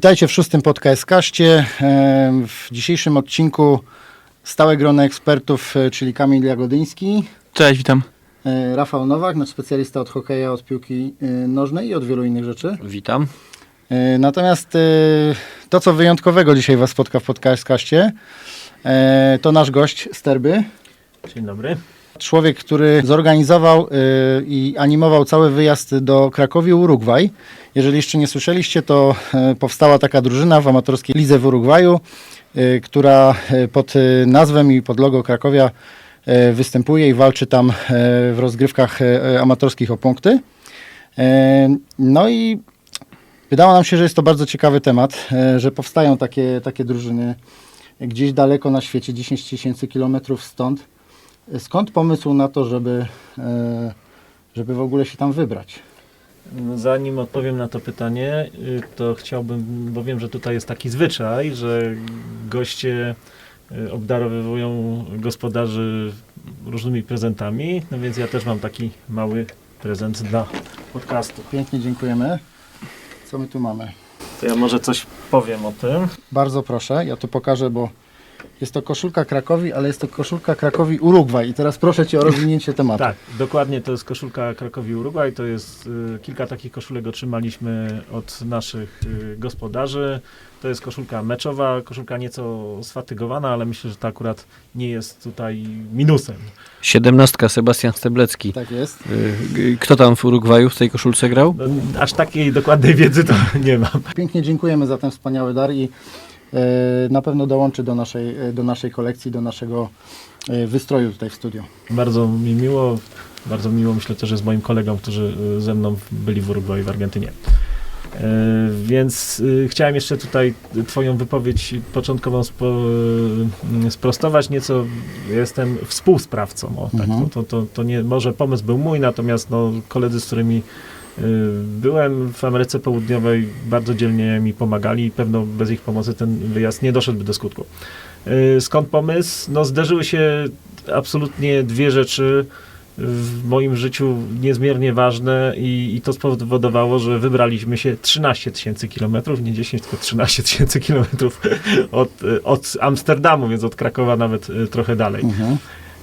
Witajcie w szóstym podcaście. W dzisiejszym odcinku stałe grono ekspertów, e, czyli Kamil Jagodyński, Cześć, witam. e, Rafał Nowak, nasz specjalista od hokeja, od piłki e, nożnej i od wielu innych rzeczy. Witam. E, Natomiast e, to, co wyjątkowego dzisiaj Was spotka w podcaście, e, to nasz gość z Terby. Dzień dobry. Człowiek, który zorganizował y, i animował cały wyjazd do Krakowi, Urugwaj. Jeżeli jeszcze nie słyszeliście, to y, powstała taka drużyna w amatorskiej lidze w Urugwaju, y, która pod nazwą i pod logo Krakowia występuje i walczy tam w rozgrywkach amatorskich o punkty. No i wydało nam się, że jest to bardzo ciekawy temat, że powstają takie, takie drużyny gdzieś daleko na świecie, 10 tysięcy kilometrów stąd. Skąd pomysł na to, żeby, e, żeby w ogóle się tam wybrać? Zanim odpowiem na to pytanie, y, to chciałbym, bo wiem, że tutaj jest taki zwyczaj, że goście y, obdarowują gospodarzy różnymi prezentami, no więc ja też mam taki mały prezent dla podcastu. Pięknie dziękujemy. Co my tu mamy? To ja może coś powiem o tym. Bardzo proszę, ja tu pokażę, bo jest to koszulka Krakowi, ale jest to koszulka Krakowi Urugwaj. I teraz proszę Cię o rozwinięcie tematu. Tak, dokładnie to jest koszulka Krakowi Urugwaj. To jest y, kilka takich koszulek otrzymaliśmy od naszych y, gospodarzy. To jest koszulka meczowa, koszulka nieco sfatygowana, ale myślę, że to akurat nie jest tutaj minusem. Siedemnastka, Sebastian Steblecki. Tak jest. Y, Kto tam w Urugwaju w tej koszulce grał? No, aż takiej dokładnej wiedzy to nie mam. Pięknie dziękujemy za ten wspaniały dar i na pewno dołączy do naszej, e, do naszej kolekcji, do naszego e, wystroju tutaj w studiu. Bardzo mi miło, bardzo miło myślę też, że z moim kolegą, którzy ze mną byli w Urugwaju, w Argentynie. E, Więc chciałem jeszcze tutaj Twoją wypowiedź początkową spo, sprostować nieco. Jestem współsprawcą. O, tak, Mhm. to, to, to nie, może pomysł był mój, natomiast no, koledzy, z którymi byłem w Ameryce Południowej, bardzo dzielnie mi pomagali i pewno bez ich pomocy ten wyjazd nie doszedłby do skutku. Y, Skąd pomysł? No, zderzyły się absolutnie dwie rzeczy w moim życiu niezmiernie ważne i, i to spowodowało, że wybraliśmy się 13 tysięcy kilometrów, nie 10, tylko 13 tysięcy kilometrów od, y, od Amsterdamu, więc od Krakowa nawet y, trochę dalej. Mhm.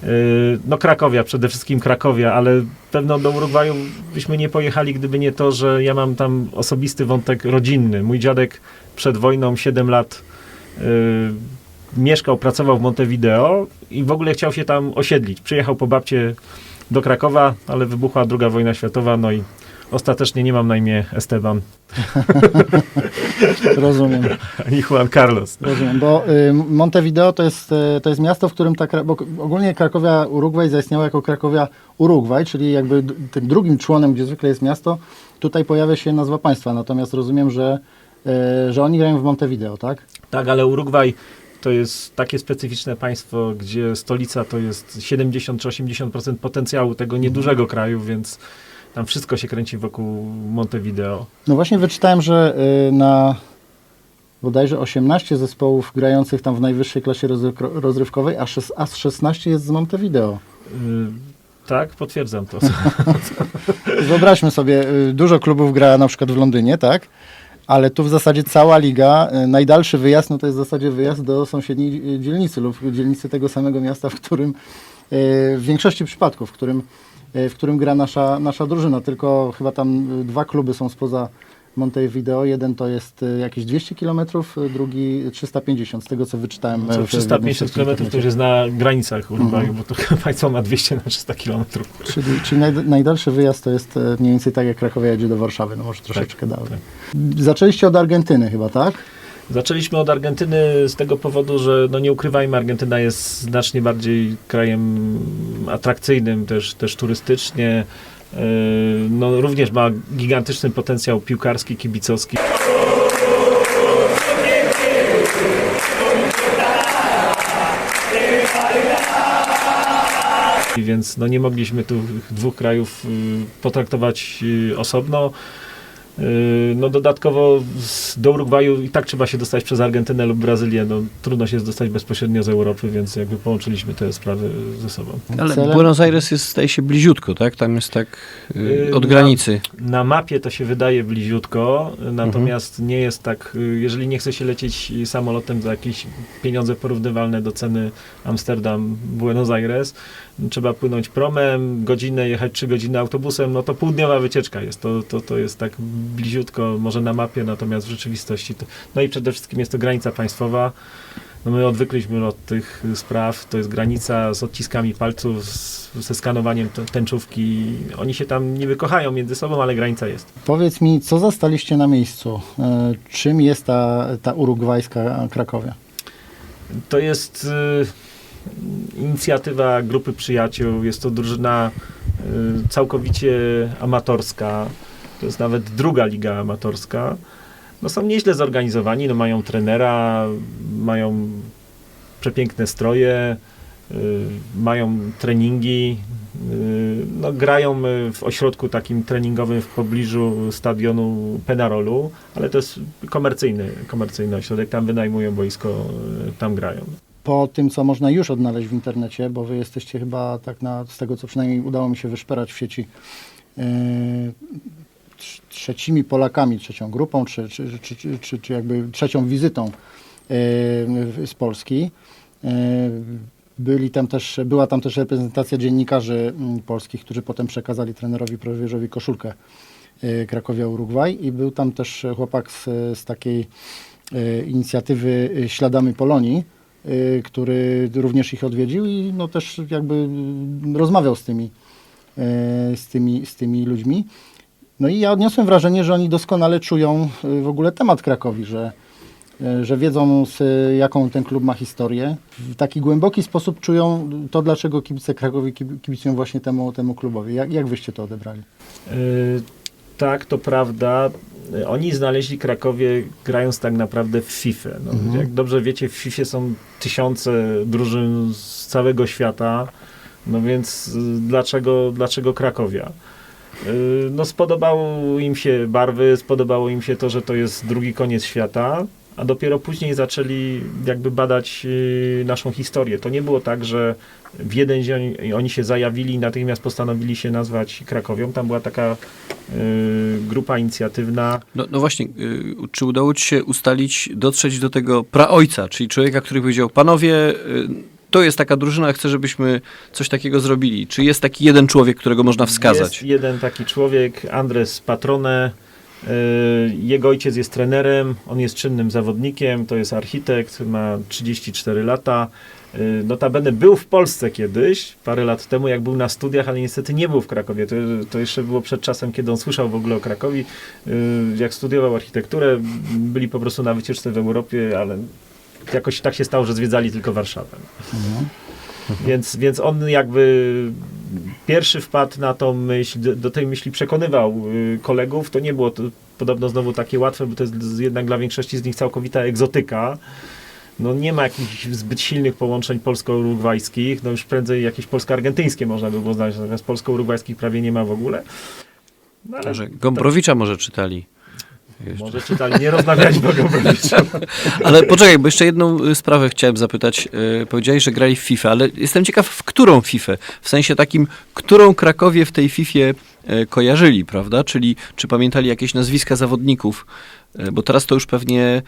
Y, No Krakowia, przede wszystkim Krakowia, ale pewno do Urugwaju byśmy nie pojechali, gdyby nie to, że ja mam tam osobisty wątek rodzinny. Mój dziadek przed wojną 7 lat y, mieszkał, pracował w Montevideo i w ogóle chciał się tam osiedlić. Przyjechał po babcie do Krakowa, ale wybuchła druga wojna światowa, no i ostatecznie nie mam na imię Esteban Rozumiem. ani Juan Carlos. Rozumiem, bo y, Montevideo to jest, y, to jest miasto, w którym ta, bo ogólnie Krakowia Urugwaj zaistniała jako Krakowia Urugwaj, czyli jakby tym drugim członem, gdzie zwykle jest miasto, tutaj pojawia się nazwa państwa, natomiast rozumiem, że, y, że oni grają w Montevideo, tak? Tak, ale Urugwaj to jest takie specyficzne państwo, gdzie stolica to jest 70 czy 80% potencjału tego niedużego kraju, więc tam wszystko się kręci wokół Montevideo. No właśnie wyczytałem, że y, na bodajże 18 zespołów grających tam w najwyższej klasie rozryw- rozrywkowej, a, z 16 jest z Montevideo. Yy, tak, potwierdzam to. Wyobraźmy sobie, y, dużo klubów gra na przykład w Londynie, tak? Ale tu w zasadzie cała liga, y, najdalszy wyjazd, no to jest w zasadzie wyjazd do sąsiedniej y, dzielnicy lub dzielnicy tego samego miasta, w którym y, w większości przypadków, w którym, y, w którym gra nasza, nasza drużyna. Tylko chyba tam y, dwa kluby są spoza Montevideo. Jeden to jest y, jakieś 200 km, drugi 350, z tego co wyczytałem. y, Co, w- w 350 jednym z km to już jest na granicach Urugwaju, bo to chyba państwo ma 200 na 300 km. Czyli, czyli naj, najdalszy wyjazd to jest e, mniej więcej tak, jak Krakowia jedzie do Warszawy, no może troszeczkę dalej. Zaczęliście od Argentyny chyba, tak? Zaczęliśmy od Argentyny z tego powodu, że no nie ukrywajmy, Argentyna jest znacznie bardziej krajem atrakcyjnym też, też turystycznie. Yy, No, również ma gigantyczny potencjał piłkarski, kibicowski. Więc no, nie mogliśmy tu dwóch krajów y, potraktować y, osobno. Yy, No dodatkowo do Urugwaju i tak trzeba się dostać przez Argentynę lub Brazylię. No, trudno się jest dostać bezpośrednio z Europy, więc jakby połączyliśmy te sprawy ze sobą. Ale Celem- Buenos Aires jest, staje się bliziutko, tak? Tam jest tak Yy, od na- granicy. Na mapie to się wydaje bliziutko, natomiast nie jest tak, jeżeli nie chce się lecieć samolotem za jakieś pieniądze porównywalne do ceny Amsterdam, Buenos Aires, trzeba płynąć promem, godzinę, jechać trzy godziny autobusem, no to półdniowa wycieczka jest, to, to, to jest tak bliziutko, może na mapie, natomiast w rzeczywistości to, no i przede wszystkim jest to granica państwowa, no my odwykliśmy od tych spraw, to jest granica z odciskami palców, z, ze skanowaniem tęczówki. Oni się tam niby kochają między sobą, ale granica jest. Powiedz mi, co zastaliście na miejscu? E, Czym jest ta, ta urugwajska Krakowia? To jest y, inicjatywa grupy przyjaciół, jest to drużyna y, całkowicie amatorska, to jest nawet druga liga amatorska. No są nieźle zorganizowani, no mają trenera, mają przepiękne stroje, y, mają treningi, y, no grają y, w ośrodku takim treningowym w pobliżu stadionu Penarolu, ale to jest komercyjny, komercyjny ośrodek, tam wynajmują boisko, tam grają. Po tym, co można już odnaleźć w internecie, bo wy jesteście chyba tak na, z tego, co przynajmniej udało mi się wyszperać w sieci, trz- trzecimi Polakami, trzecią grupą, czy, czy, czy, czy, czy, jakby trzecią wizytą w- z Polski. E, Byli tam też, była tam też reprezentacja dziennikarzy polskich, którzy potem przekazali trenerowi Prowierzowi koszulkę Krakowia Urugwaj i był tam też chłopak z, z takiej inicjatywy Śladamy Polonii, który również ich odwiedził i no też jakby mm, rozmawiał z tymi, e, z tymi, z tymi ludźmi. No i ja odniosłem wrażenie, że oni doskonale czują w ogóle temat Krakowi, że, że wiedzą z, jaką ten klub ma historię. W taki głęboki sposób czują to, dlaczego kibice Krakowi kib- kibicują właśnie temu, temu klubowi. Jak, jak wyście to odebrali? Y, Tak, to prawda. Oni znaleźli Krakowie grając tak naprawdę w FIFA. No, Mhm. Jak dobrze wiecie, w FIFA są tysiące drużyn z całego świata, no więc y, dlaczego, dlaczego Krakowia? Y, No spodobało im się barwy, spodobało im się to, że to jest drugi koniec świata, a dopiero później zaczęli jakby badać y, naszą historię. To nie było tak, że w jeden dzień oni się zajawili i natychmiast postanowili się nazwać Krakowią. Tam była taka y, grupa inicjatywna. No, no właśnie, y, czy udało ci się ustalić, dotrzeć do tego praojca, czyli człowieka, który powiedział, panowie, y, to jest taka drużyna, chcę, żebyśmy coś takiego zrobili. Czy jest taki jeden człowiek, którego można wskazać? Jest jeden taki człowiek, Andres Patrone. Y, Jego ojciec jest trenerem, on jest czynnym zawodnikiem, to jest architekt, ma 34 lata. Y, Notabene był w Polsce kiedyś, parę lat temu, jak był na studiach, ale niestety nie był w Krakowie. To, to jeszcze było przed czasem, kiedy on słyszał w ogóle o Krakowi. Y, Jak studiował architekturę, byli po prostu na wycieczce w Europie, ale jakoś tak się stało, że zwiedzali tylko Warszawę. Więc, więc on jakby pierwszy wpadł na tą myśl, do, do tej myśli przekonywał y, kolegów. To nie było to podobno znowu takie łatwe, bo to jest jednak dla większości z nich całkowita egzotyka. No nie ma jakichś zbyt silnych połączeń polsko-urugwajskich, no już prędzej jakieś polsko-argentyńskie można by było znaleźć, natomiast polsko-urugwajskich prawie nie ma w ogóle. No, ale Że Gombrowicza może czytali. Może czytali, nie o Gombrowiczu. Ale poczekaj, bo jeszcze jedną sprawę chciałem zapytać. Y, Powiedziałeś, że grali w FIFA, ale jestem ciekaw, w którą FIFA? W sensie takim, którą Krakowie w tej FIFA y, kojarzyli, prawda? Czyli czy pamiętali jakieś nazwiska zawodników? Y, Bo teraz to już pewnie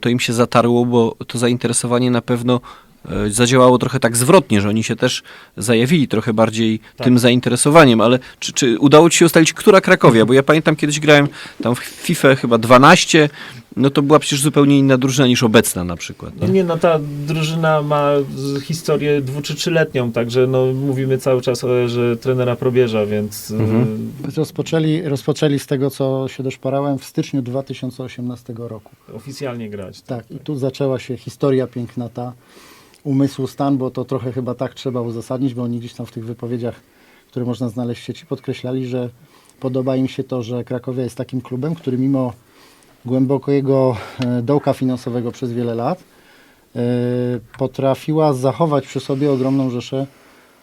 to im się zatarło, bo to zainteresowanie na pewno zadziałało trochę tak zwrotnie, że oni się też zajawili trochę bardziej Tak. tym zainteresowaniem, ale czy, czy udało ci się ustalić, która Krakowia? Bo ja pamiętam, kiedyś grałem tam w FIFA chyba 12, no to była przecież zupełnie inna drużyna niż obecna na przykład. Nie? nie, no ta drużyna ma historię dwu czy trzyletnią, także no mówimy cały czas o erze trenera Probierza, więc Mhm. Rozpoczęli, rozpoczęli z tego, co się doszparałem w styczniu 2018 roku. oficjalnie grać. Tak, i tu zaczęła się historia piękna ta umysłu stan, bo to trochę chyba tak trzeba uzasadnić, bo oni gdzieś tam w tych wypowiedziach, które można znaleźć w sieci, podkreślali, że podoba im się to, że Krakowia jest takim klubem, który mimo głębokiego e, dołka finansowego przez wiele lat e, potrafiła zachować przy sobie ogromną rzeszę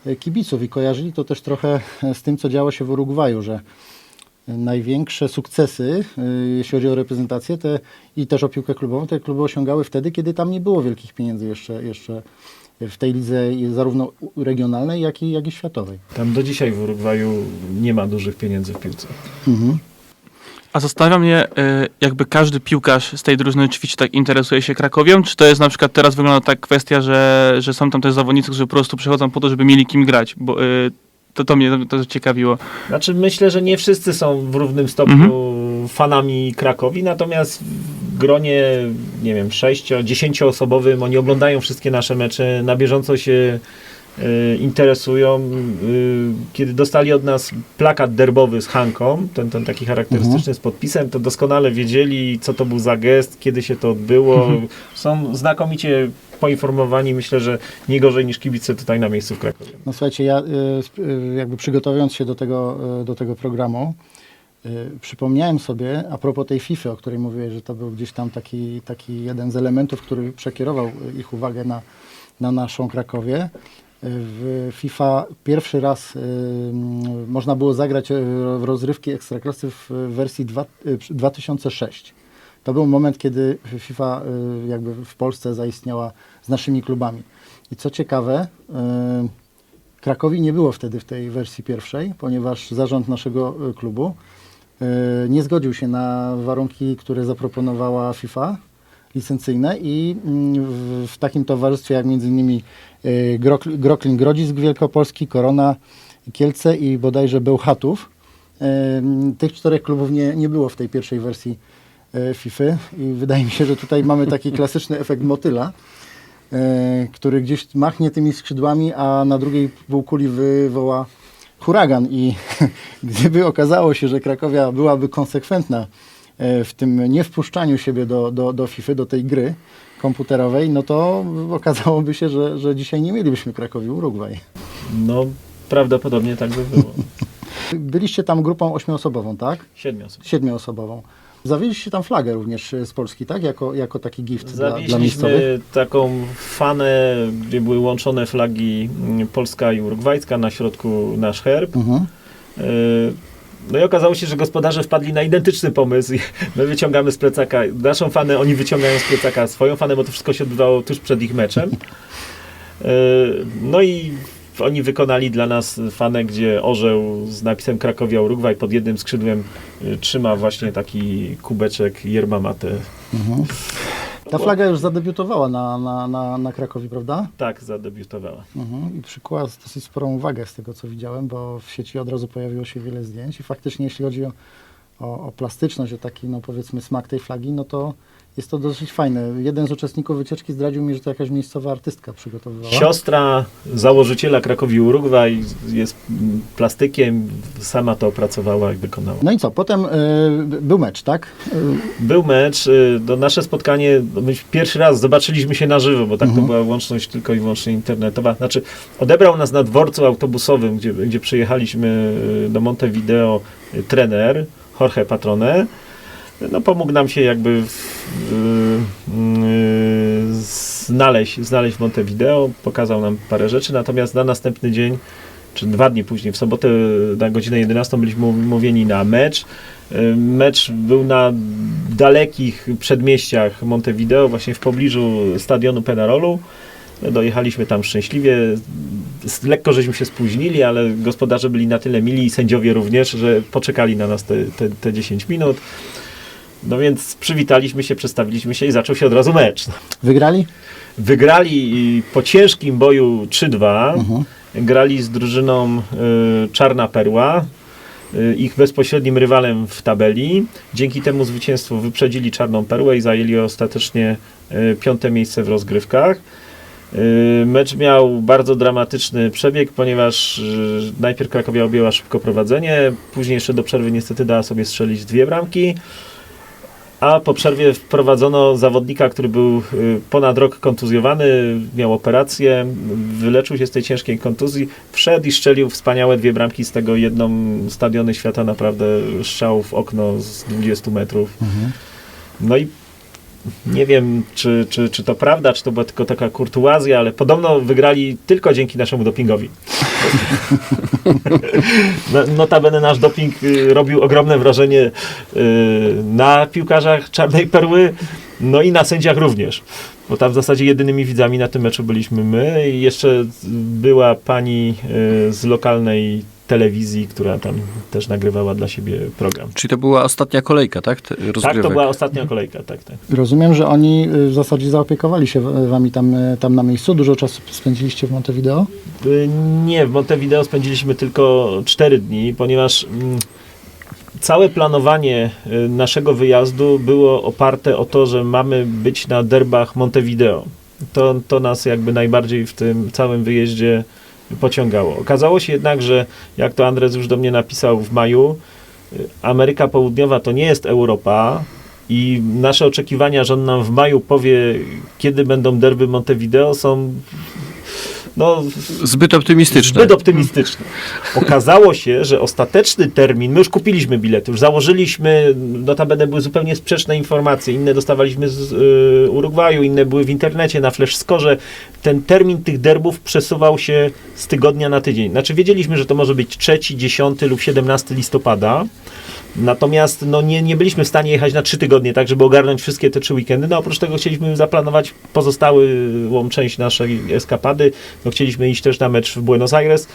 e, kibiców i kojarzyli to też trochę z tym, co działo się w Urugwaju, że największe sukcesy, y, jeśli chodzi o reprezentację te, i też o piłkę klubową, te kluby osiągały wtedy, kiedy tam nie było wielkich pieniędzy jeszcze, jeszcze w tej lidze zarówno regionalnej, jak i, jak i światowej. Tam do dzisiaj w Urugwaju nie ma dużych pieniędzy w piłce. Mhm. A zastanawia mnie, y, jakby każdy piłkarz z tej drużyny oczywiście tak interesuje się Krakowią, czy to jest na przykład teraz wygląda tak kwestia, że, że są tam też zawodnicy, którzy po prostu przychodzą po to, żeby mieli kim grać, bo y, to, to mnie to ciekawiło. Znaczy myślę, że nie wszyscy są w równym stopniu fanami Krakowi, natomiast w gronie, nie wiem, 6-10 osobowym oni oglądają wszystkie nasze mecze, na bieżąco się interesują. Y, kiedy dostali od nas plakat derbowy z Hanką, ten, ten taki charakterystyczny z podpisem, to doskonale wiedzieli, co to był za gest, kiedy się to odbyło. Są znakomicie poinformowani, myślę, że nie gorzej niż kibice tutaj na miejscu w Krakowie. No słuchajcie, ja y, y, jakby przygotowując się do tego, y, do tego programu, y, przypomniałem sobie, a propos tej FIFA, o której mówiłeś, że to był gdzieś tam taki, taki jeden z elementów, który przekierował y, ich uwagę na, na naszą Krakowie. W FIFA pierwszy raz y, można było zagrać y, w rozrywki ekstraklasy w wersji dwa, y, 2006. To był moment, kiedy FIFA jakby w Polsce zaistniała z naszymi klubami. I co ciekawe, Krakowi nie było wtedy w tej wersji pierwszej, ponieważ zarząd naszego klubu nie zgodził się na warunki, które zaproponowała FIFA licencyjne i mm, w, takim towarzystwie jak między innymi Grok- Groklin Grodzisk Wielkopolski, Korona, Kielce i bodajże Bełchatów. y, Tych czterech klubów nie, nie było w tej pierwszej wersji y, FIFA i wydaje mi się, że tutaj mamy taki klasyczny efekt motyla, e, który gdzieś machnie tymi skrzydłami, a na drugiej półkuli wywoła huragan. I gdyby okazało się, że Krakowia byłaby konsekwentna e, w tym niewpuszczaniu siebie do, do, do FIFA, do tej gry komputerowej, no to okazałoby się, że, że dzisiaj nie mielibyśmy Krakowi Urugwaj. No, prawdopodobnie tak by było. Byliście tam grupą ośmioosobową, tak? Siedmiu osób. Siedmioosobową. Zawieźliście tam flagę również e, z Polski, tak? Jako, jako taki gift dla, dla miejscowych. Taką fanę, gdzie były łączone flagi mm, polska i urugwajska, na środku nasz herb. Mhm. Yy, No i okazało się, że gospodarze wpadli na identyczny pomysł my wyciągamy z plecaka naszą fanę, oni wyciągają z plecaka swoją fanę, bo to wszystko się odbywało tuż przed ich meczem. Yy, No i oni wykonali dla nas fanę, gdzie orzeł z napisem Krakowia Urugwaj pod jednym skrzydłem yy, trzyma właśnie taki kubeczek yerba mate. Mhm. Ta flaga już zadebiutowała na, na, na, na Krakowi, prawda? Tak, zadebiutowała. Mhm. I przykuła dosyć sporą uwagę z tego, co widziałem, bo w sieci od razu pojawiło się wiele zdjęć i faktycznie jeśli chodzi o, o, o plastyczność, o taki, no powiedzmy, smak tej flagi, no to jest to dosyć fajne. Jeden z uczestników wycieczki zdradził mi, że to jakaś miejscowa artystka przygotowywała. Siostra założyciela Krakowi Urugwaj jest plastykiem, sama to opracowała i wykonała. No i co, potem y, był mecz, tak? Był mecz, y, nasze spotkanie, no my pierwszy raz zobaczyliśmy się na żywo, bo tak Mhm. to była łączność tylko i wyłącznie internetowa. Znaczy, odebrał nas na dworcu autobusowym, gdzie, gdzie przyjechaliśmy y, do Montevideo trener Jorge Patrone. No, pomógł nam się jakby w, y, znaleźć, znaleźć w Montevideo, pokazał nam parę rzeczy, natomiast na następny dzień, czy dwa dni później, w sobotę na godzinę 11 byliśmy umówieni na mecz. Y, Mecz był na dalekich przedmieściach Montevideo, właśnie w pobliżu stadionu Penarolu. Dojechaliśmy tam szczęśliwie. Lekko żeśmy się spóźnili, ale gospodarze byli na tyle mili i sędziowie również, że poczekali na nas te, te, te 10 minut. No więc przywitaliśmy się, przedstawiliśmy się i zaczął się od razu mecz. wygrali? Wygrali po ciężkim boju 3-2. Mhm. Grali z drużyną y, Czarna Perła, y, ich bezpośrednim rywalem w tabeli. Dzięki temu zwycięstwu wyprzedzili Czarną Perłę i zajęli ostatecznie y, piąte miejsce w rozgrywkach. Y, Mecz miał bardzo dramatyczny przebieg, ponieważ y, najpierw Krakowia objęła szybko prowadzenie, później jeszcze do przerwy niestety dała sobie strzelić dwie bramki. A po przerwie wprowadzono zawodnika, który był y, ponad rok kontuzjowany, miał operację, wyleczył się z tej ciężkiej kontuzji, wszedł i strzelił wspaniałe dwie bramki, z tego jedną stadiony świata, naprawdę strzał w okno z 20 metrów. Mhm. No i nie wiem, czy, czy, czy to prawda, czy to była tylko taka kurtuazja, ale podobno wygrali tylko dzięki naszemu dopingowi. No- Notabene nasz doping y, robił ogromne wrażenie y, na piłkarzach Czarnej Perły, no i na sędziach również. Bo tam w zasadzie jedynymi widzami na tym meczu byliśmy my i jeszcze była pani y, z lokalnej telewizji, która tam też nagrywała dla siebie program. Czyli to była ostatnia kolejka, tak? Tak, to była ostatnia kolejka, tak, tak. Rozumiem, że oni y, w zasadzie zaopiekowali się wami tam, y, tam na miejscu. Dużo czasu spędziliście w Montevideo? Y, Nie, w Montevideo spędziliśmy tylko 4 dni, ponieważ mm, całe planowanie naszego wyjazdu było oparte o to, że mamy być na derbach Montevideo. To, to nas jakby najbardziej w tym całym wyjeździe pociągało. Okazało się jednak, że jak to Andres już do mnie napisał w maju, y, Ameryka Południowa to nie jest Europa i nasze oczekiwania, że on nam w maju powie, kiedy będą derby Montevideo są no, Zbyt optymistyczne. Zbyt optymistyczny. Okazało się, że ostateczny termin, my już kupiliśmy bilety, już założyliśmy, notabene były zupełnie sprzeczne informacje, inne dostawaliśmy z y, Urugwaju, inne były w internecie, na flash score. Ten termin tych derbów przesuwał się z tygodnia na tydzień. Znaczy wiedzieliśmy, że to może być 3, 10 lub 17 listopada, Natomiast no, nie, nie byliśmy w stanie jechać na trzy tygodnie, tak, żeby ogarnąć wszystkie te trzy weekendy. No oprócz tego chcieliśmy zaplanować pozostałą część naszej eskapady. No, chcieliśmy iść też na mecz w Buenos Aires.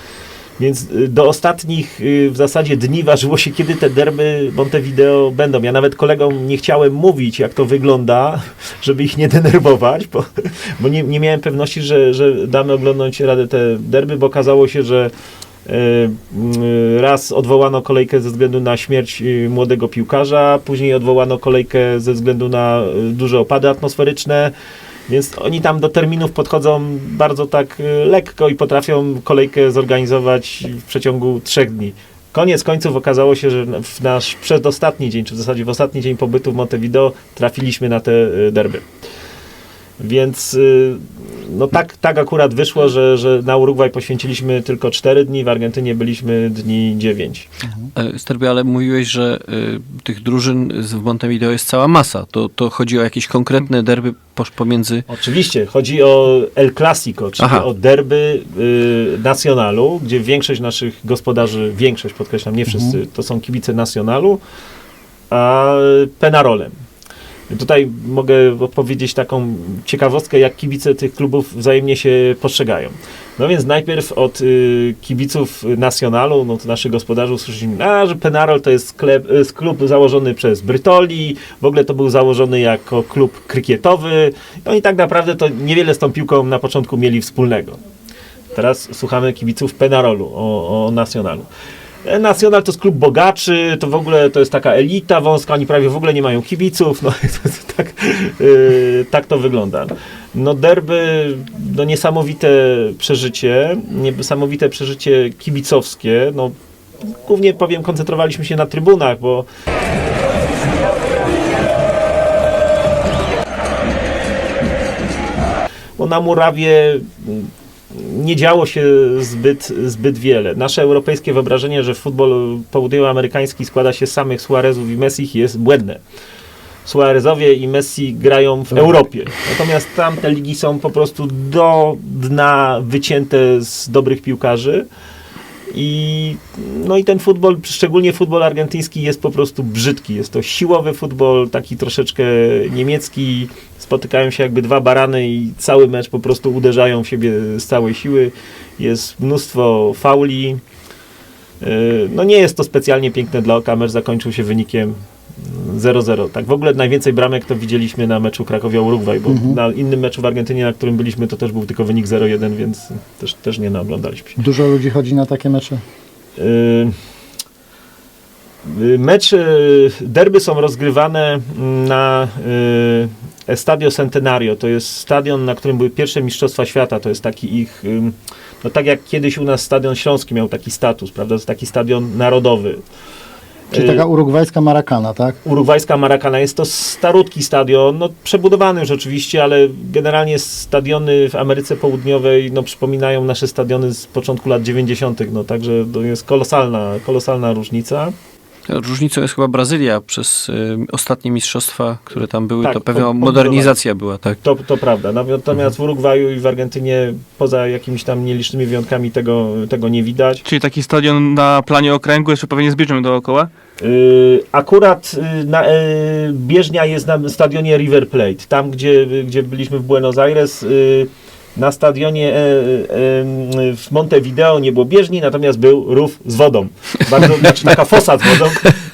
Więc y, do ostatnich y, w zasadzie dni ważyło się, kiedy te derby Montevideo będą. Ja nawet kolegom nie chciałem mówić, jak to wygląda, żeby ich nie denerwować, bo, bo nie, nie miałem pewności, że, że damy oglądać radę te derby, bo okazało się, że raz odwołano kolejkę ze względu na śmierć y, młodego piłkarza, później odwołano kolejkę ze względu na y, duże opady atmosferyczne. Więc oni tam do terminów podchodzą bardzo tak y, lekko i potrafią kolejkę zorganizować w przeciągu trzech dni. Koniec końców okazało się, że w nasz przedostatni dzień, czy w zasadzie w ostatni dzień pobytu w Montevideo trafiliśmy na te y, derby. Więc y, no tak, tak akurat wyszło, że, że na Urugwaj poświęciliśmy tylko 4 dni, w Argentynie byliśmy dni 9. E, Sterbie, ale mówiłeś, że y, tych drużyn z- w Montevideo jest cała masa. To, to chodzi o jakieś konkretne derby pomiędzy... Oczywiście, chodzi o El Clasico, czyli Aha. o derby y, Nacionalu, gdzie większość naszych gospodarzy, większość podkreślam, nie wszyscy, to są kibice Nacionalu, a Penarolem. Tutaj mogę opowiedzieć taką ciekawostkę, jak kibice tych klubów wzajemnie się postrzegają. No więc najpierw od y, kibiców Nacionalu, no to naszych gospodarzy usłyszeliśmy, a, że Penarol to jest sklep, y, klub założony przez Brytoli, w ogóle to był założony jako klub krykietowy. No i tak naprawdę to niewiele z tą piłką na początku mieli wspólnego. Teraz słuchamy kibiców Penarolu o, o Nacionalu. E, Nacional to jest klub bogaczy, to w ogóle to jest taka elita wąska, oni prawie w ogóle nie mają kibiców, no tak, yy, tak to wygląda. No derby, no niesamowite przeżycie, niesamowite przeżycie kibicowskie, no głównie powiem koncentrowaliśmy się na trybunach, bo bo na murawie nie działo się zbyt, zbyt wiele. Nasze europejskie wyobrażenie, że futbol południowoamerykański składa się z samych Suarezów i Messi jest błędne. Suarezowie i Messi grają w Europie. Natomiast tam te ligi są po prostu do dna wycięte z dobrych piłkarzy. I, no i ten futbol, szczególnie futbol argentyński, jest po prostu brzydki. Jest to siłowy futbol, taki troszeczkę niemiecki. Spotykają się jakby dwa barany i cały mecz po prostu uderzają w siebie z całej siły. Jest mnóstwo fauli. Yy, No nie jest to specjalnie piękne dla oka. Mecz zakończył się wynikiem 0-0. Tak w ogóle najwięcej bramek to widzieliśmy na meczu Krakowia-Urugwaj, bo Mhm. na innym meczu w Argentynie, na którym byliśmy, to też był tylko wynik 0-1, więc też, też nie naoglądaliśmy się. Dużo ludzi chodzi na takie mecze. Yy, yy, Mecz, derby są rozgrywane na yy, Estadio Centenario. To jest stadion, na którym były pierwsze Mistrzostwa Świata. To jest taki ich, no tak jak kiedyś u nas Stadion Śląski miał taki status, prawda? To jest taki stadion narodowy. Czyli taka urugwajska marakana, tak? Urugwajska Maracana jest to starutki stadion, no przebudowany już oczywiście, ale generalnie stadiony w Ameryce Południowej no, przypominają nasze stadiony z początku lat 90., no także to jest kolosalna, kolosalna różnica. Różnicą jest chyba Brazylia przez y, ostatnie mistrzostwa, które tam były, Tak, to pewna po- modernizacja była, tak. To, to prawda. Natomiast w Urugwaju i w Argentynie, poza jakimiś tam nielicznymi wyjątkami, tego, tego nie widać. Czyli taki stadion na planie okręgu, jeszcze pewnie z bieżnią dookoła. Yy, akurat yy, na, yy, bieżnia jest na stadionie River Plate. Tam, gdzie, gdzie byliśmy w Buenos Aires, yy, na stadionie e, e, w Montevideo nie było bieżni, natomiast był rów z wodą. Bardzo, znaczy taka fosa z wodą.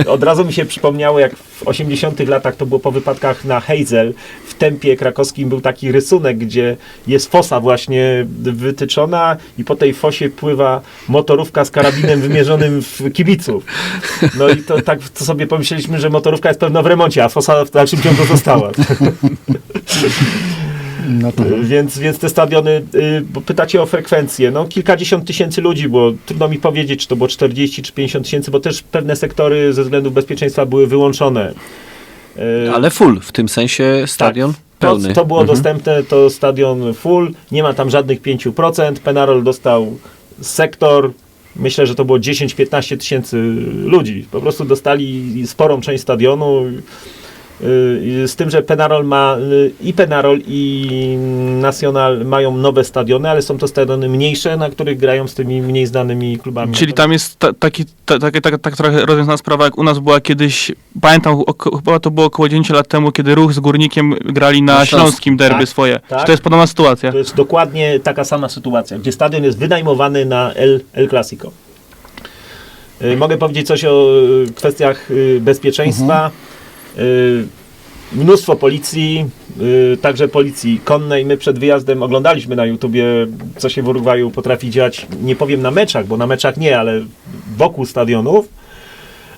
Od razu mi się przypomniało, jak w 80 latach to było po wypadkach na Hazel, w tempie krakowskim był taki rysunek, gdzie jest fosa właśnie wytyczona i po tej fosie pływa motorówka z karabinem wymierzonym w kibiców. No i to tak to sobie pomyśleliśmy, że motorówka jest pewno w remoncie, a fosa w dalszym ciągu została. No to, Więc, więc te stadiony, y, bo pytacie o frekwencję, no kilkadziesiąt tysięcy ludzi było, trudno mi powiedzieć, czy to było 40 czy 50 tysięcy, bo też pewne sektory ze względów bezpieczeństwa były wyłączone. Y, Ale full, w tym sensie stadion to, pełny. to było Mhm. dostępne, to stadion full, nie ma tam żadnych 5%, Penarol dostał sektor, myślę, że to było 10-15 tysięcy ludzi, po prostu dostali sporą część stadionu, z tym, że Penarol ma y, i Penarol i Nacional mają nowe stadiony, ale są to stadiony mniejsze, na których grają z tymi mniej znanymi klubami. Czyli tam jest ta, taki, ta, taka, taka, tak trochę rozwiązana sprawa, jak u nas była kiedyś, pamiętam, oko, chyba to było około 10 lat temu, kiedy Ruch z Górnikiem grali na, Śląskim. Derby Tak, swoje. tak. Czy to jest podobna sytuacja? To jest dokładnie taka sama sytuacja, gdzie stadion jest wynajmowany na El, El Clasico. Y, Mogę powiedzieć coś o y, kwestiach y, bezpieczeństwa. Y, Mnóstwo policji, y, także policji konnej. My przed wyjazdem oglądaliśmy na YouTubie, co się w Urugwaju potrafi dziać. Nie powiem na meczach, bo na meczach nie, ale wokół stadionów.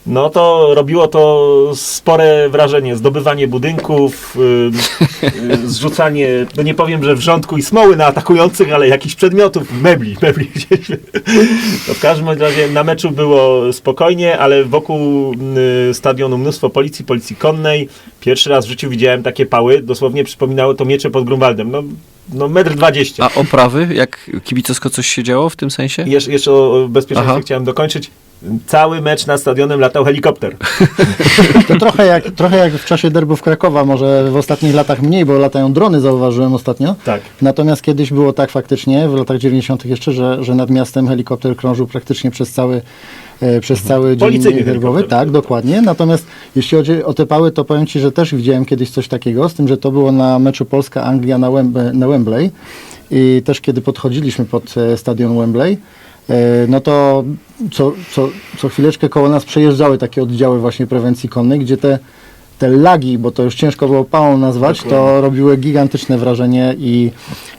No to robiło to spore wrażenie. Zdobywanie budynków, y, y, zrzucanie, no nie powiem, że wrzątku i smoły na atakujących, ale jakichś przedmiotów, mebli, mebli. No w każdym razie na meczu było spokojnie, ale wokół y, stadionu mnóstwo policji, policji konnej. Pierwszy raz w życiu widziałem takie pały, dosłownie przypominały to miecze pod Grunwaldem. No, no metr dwadzieścia. A oprawy, jak kibicowsko coś się działo w tym sensie? I Jeszcze, jeszcze o bezpieczeństwie Aha. chciałem dokończyć. Cały mecz nad stadionem latał helikopter. to trochę, jak, trochę jak w czasie derbów Krakowa, może w ostatnich latach mniej, bo latają drony, zauważyłem ostatnio. Tak. Natomiast kiedyś było tak faktycznie, w latach 90. jeszcze, że, że nad miastem helikopter krążył praktycznie przez cały, e, przez cały dzień helikopter. Tak, dokładnie. Natomiast jeśli chodzi o te pały, to powiem Ci, że też widziałem kiedyś coś takiego, z tym, że to było na meczu Polska-Anglia na, na Wembley. I też kiedy podchodziliśmy pod e, stadion Wembley, no to co, co, co chwileczkę koło nas przejeżdżały takie oddziały właśnie prewencji konnej, gdzie te, te lagi, bo to już ciężko było pałą nazwać, to robiły gigantyczne wrażenie i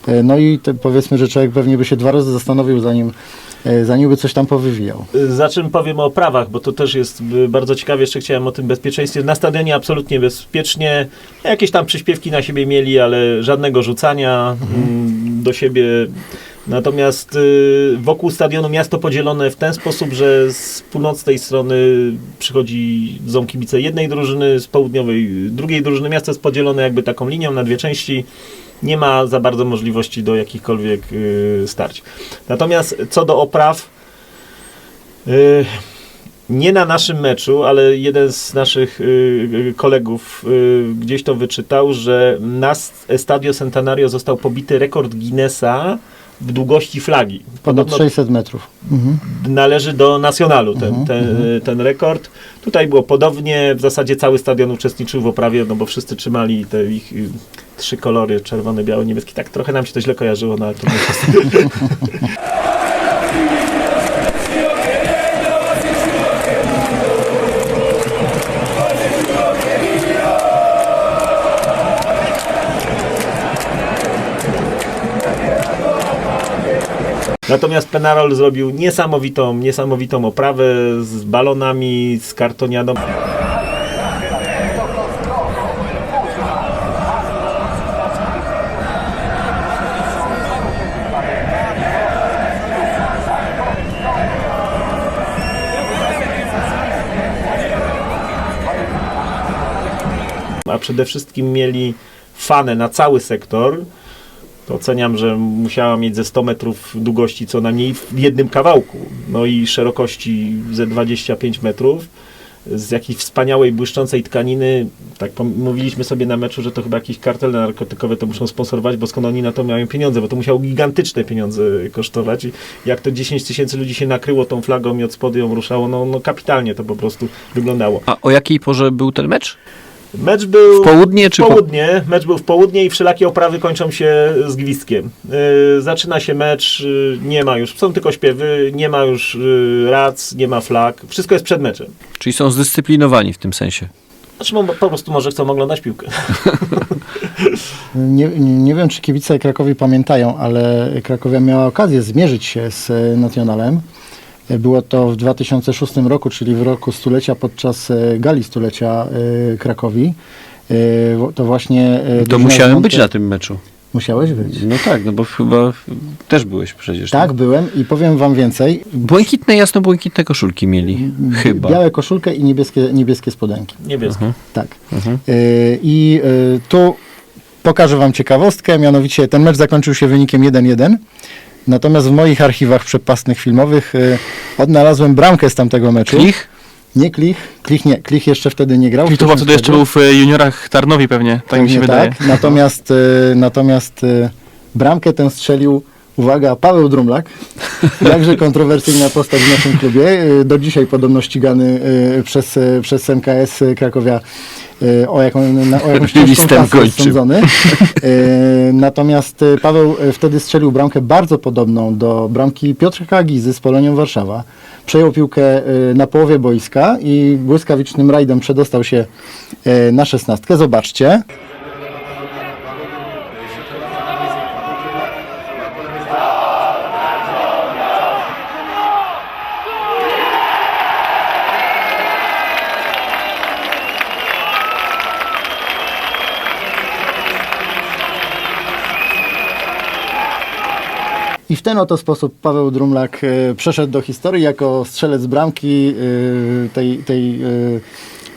e, no i te, powiedzmy, że człowiek pewnie by się dwa razy zastanowił, zanim, e, zanim by coś tam powywijał. Za czym powiem o prawach, bo to też jest y, bardzo ciekawe. Jeszcze chciałem o tym bezpieczeństwie. Na stadionie absolutnie bezpiecznie. Jakieś tam przyśpiewki na siebie mieli, ale żadnego rzucania mm, do siebie. Natomiast y, wokół stadionu miasto podzielone w ten sposób, że z północnej strony przychodzi są kibice jednej drużyny, z południowej drugiej drużyny. Miasto jest podzielone jakby taką linią na dwie części. Nie ma za bardzo możliwości do jakichkolwiek y, starć. Natomiast co do opraw, y, nie na naszym meczu, ale jeden z naszych y, y, kolegów y, gdzieś to wyczytał, że na Estadio Centenario został pobity rekord Guinnessa długości flagi. Ponad Podobno 600 metrów. Mhm. należy do Nacionalu ten, Mhm, ten, ten rekord. Tutaj było podobnie, w zasadzie cały stadion uczestniczył w oprawie, no bo wszyscy trzymali te ich y, trzy kolory, czerwony, biały, niebieski. Tak trochę nam się to źle kojarzyło, no ale to Natomiast Penarol zrobił niesamowitą, niesamowitą oprawę z balonami, z kartonianą. A przede wszystkim mieli fanę na cały sektor. To oceniam, że musiała mieć ze 100 metrów długości co najmniej w jednym kawałku. No i szerokości ze 25 metrów. z jakiejś wspaniałej, błyszczącej tkaniny. Tak mówiliśmy sobie na meczu, że to chyba jakieś kartele narkotykowe to muszą sponsorować, bo skąd oni na to mają pieniądze, bo to musiało gigantyczne pieniądze kosztować. I jak to 10 tysięcy ludzi się nakryło tą flagą i od spodu ją ruszało, no, no kapitalnie to po prostu wyglądało. A o jakiej porze był ten mecz? Mecz był... W południe czy w południe, mecz był w południe i wszelakie oprawy kończą się z gwizdkiem. Yy, zaczyna się mecz, yy, nie ma już, są tylko śpiewy, nie ma już yy, rac, nie ma flag, wszystko jest przed meczem. Czyli są zdyscyplinowani w tym sensie. Znaczy po prostu może chcą oglądać piłkę. Nie, nie wiem, czy kibice Krakowi pamiętają, ale Krakowia miała okazję zmierzyć się z Nationalem. Było to w 2006 roku, czyli w roku stulecia podczas e, gali stulecia e, Krakowi. E, To właśnie... To musiałem być na tym meczu. Musiałeś być. No tak, no bo chyba też byłeś przecież. Tak, byłem i powiem wam więcej. Błękitne, jasno-błękitne koszulki mieli. Chyba. Białe koszulkę i niebieskie, niebieskie spodenki. Niebieski. Tak. Mhm. Y, I y, tu pokażę Wam ciekawostkę, mianowicie ten mecz zakończył się wynikiem 1-1. Natomiast w moich archiwach przepastnych filmowych y, odnalazłem bramkę z tamtego meczu. Klich? Nie Klich, Klich nie, Klich jeszcze wtedy nie grał. Czyli to chyba wtedy jeszcze był w e, juniorach Tarnowi pewnie, tak mi się Pewnie wydaje. Tak. Natomiast, y, natomiast bramkę tę strzelił, uwaga, Paweł Drumlak, jakże kontrowersyjna postać w naszym klubie, y, do dzisiaj podobno ścigany y, przez, y, przez MKS Krakowia o, jaką, na, o jakąś ciężką kasę sądzony. Natomiast Paweł wtedy strzelił bramkę bardzo podobną do bramki Piotrka Gizy z Polonią Warszawa. Przejął piłkę na połowie boiska i błyskawicznym rajdem przedostał się na szesnastkę. Zobaczcie. I w ten oto sposób Paweł Drumlak e, przeszedł do historii jako strzelec bramki e, tej, tej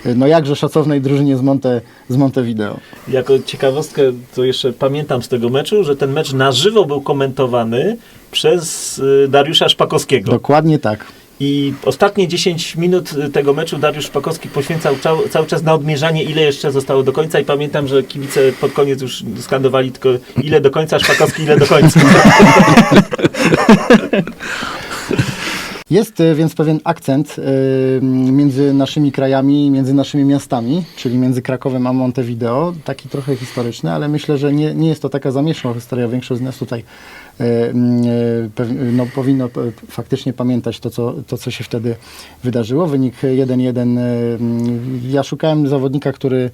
e, no jakże szacownej drużynie z, Monte, z Montevideo. Jako ciekawostkę, to jeszcze pamiętam z tego meczu, że ten mecz na żywo był komentowany przez Dariusza Szpakowskiego. Dokładnie tak. I ostatnie 10 minut tego meczu Dariusz Szpakowski poświęcał cał, cały czas na odmierzanie, ile jeszcze zostało do końca. I pamiętam, że kibice pod koniec już skandowali tylko ile do końca, Szpakowski ile do końca. Jest e, więc pewien akcent e, między naszymi krajami, między naszymi miastami, czyli między Krakowem a Montevideo, taki trochę historyczny, ale myślę, że nie, nie jest to taka zamieszła historia. Większość z nas tutaj e, no, powinno faktycznie pamiętać to co, to, co się wtedy wydarzyło. Wynik 1-1. e, mm, Ja szukałem zawodnika, który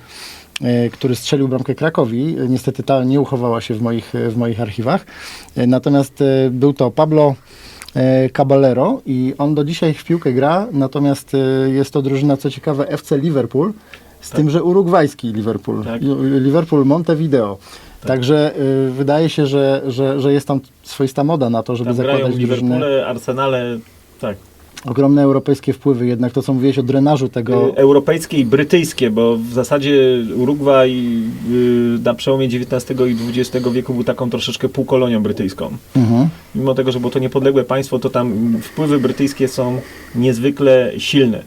który strzelił bramkę Krakowi. Niestety ta nie uchowała się w moich, w moich archiwach. Natomiast był to Pablo Caballero i on do dzisiaj w piłkę gra, natomiast e, jest to drużyna, co ciekawe, FC Liverpool, z tym, że urugwajski Liverpool, Tak. Li- Liverpool Montevideo. Także e, wydaje się, że, że, że jest tam swoista moda na to, żeby Tam zakładać w drużyny. Liverpoole, Arsenale, tak. Ogromne europejskie wpływy, jednak to, co mówiłeś o drenażu tego, Y, Europejskie i brytyjskie, bo w zasadzie Urugwaj y, na przełomie XIX i XX wieku był taką troszeczkę półkolonią brytyjską. mhm. Mimo tego, że było to niepodległe państwo, to tam wpływy brytyjskie są niezwykle silne.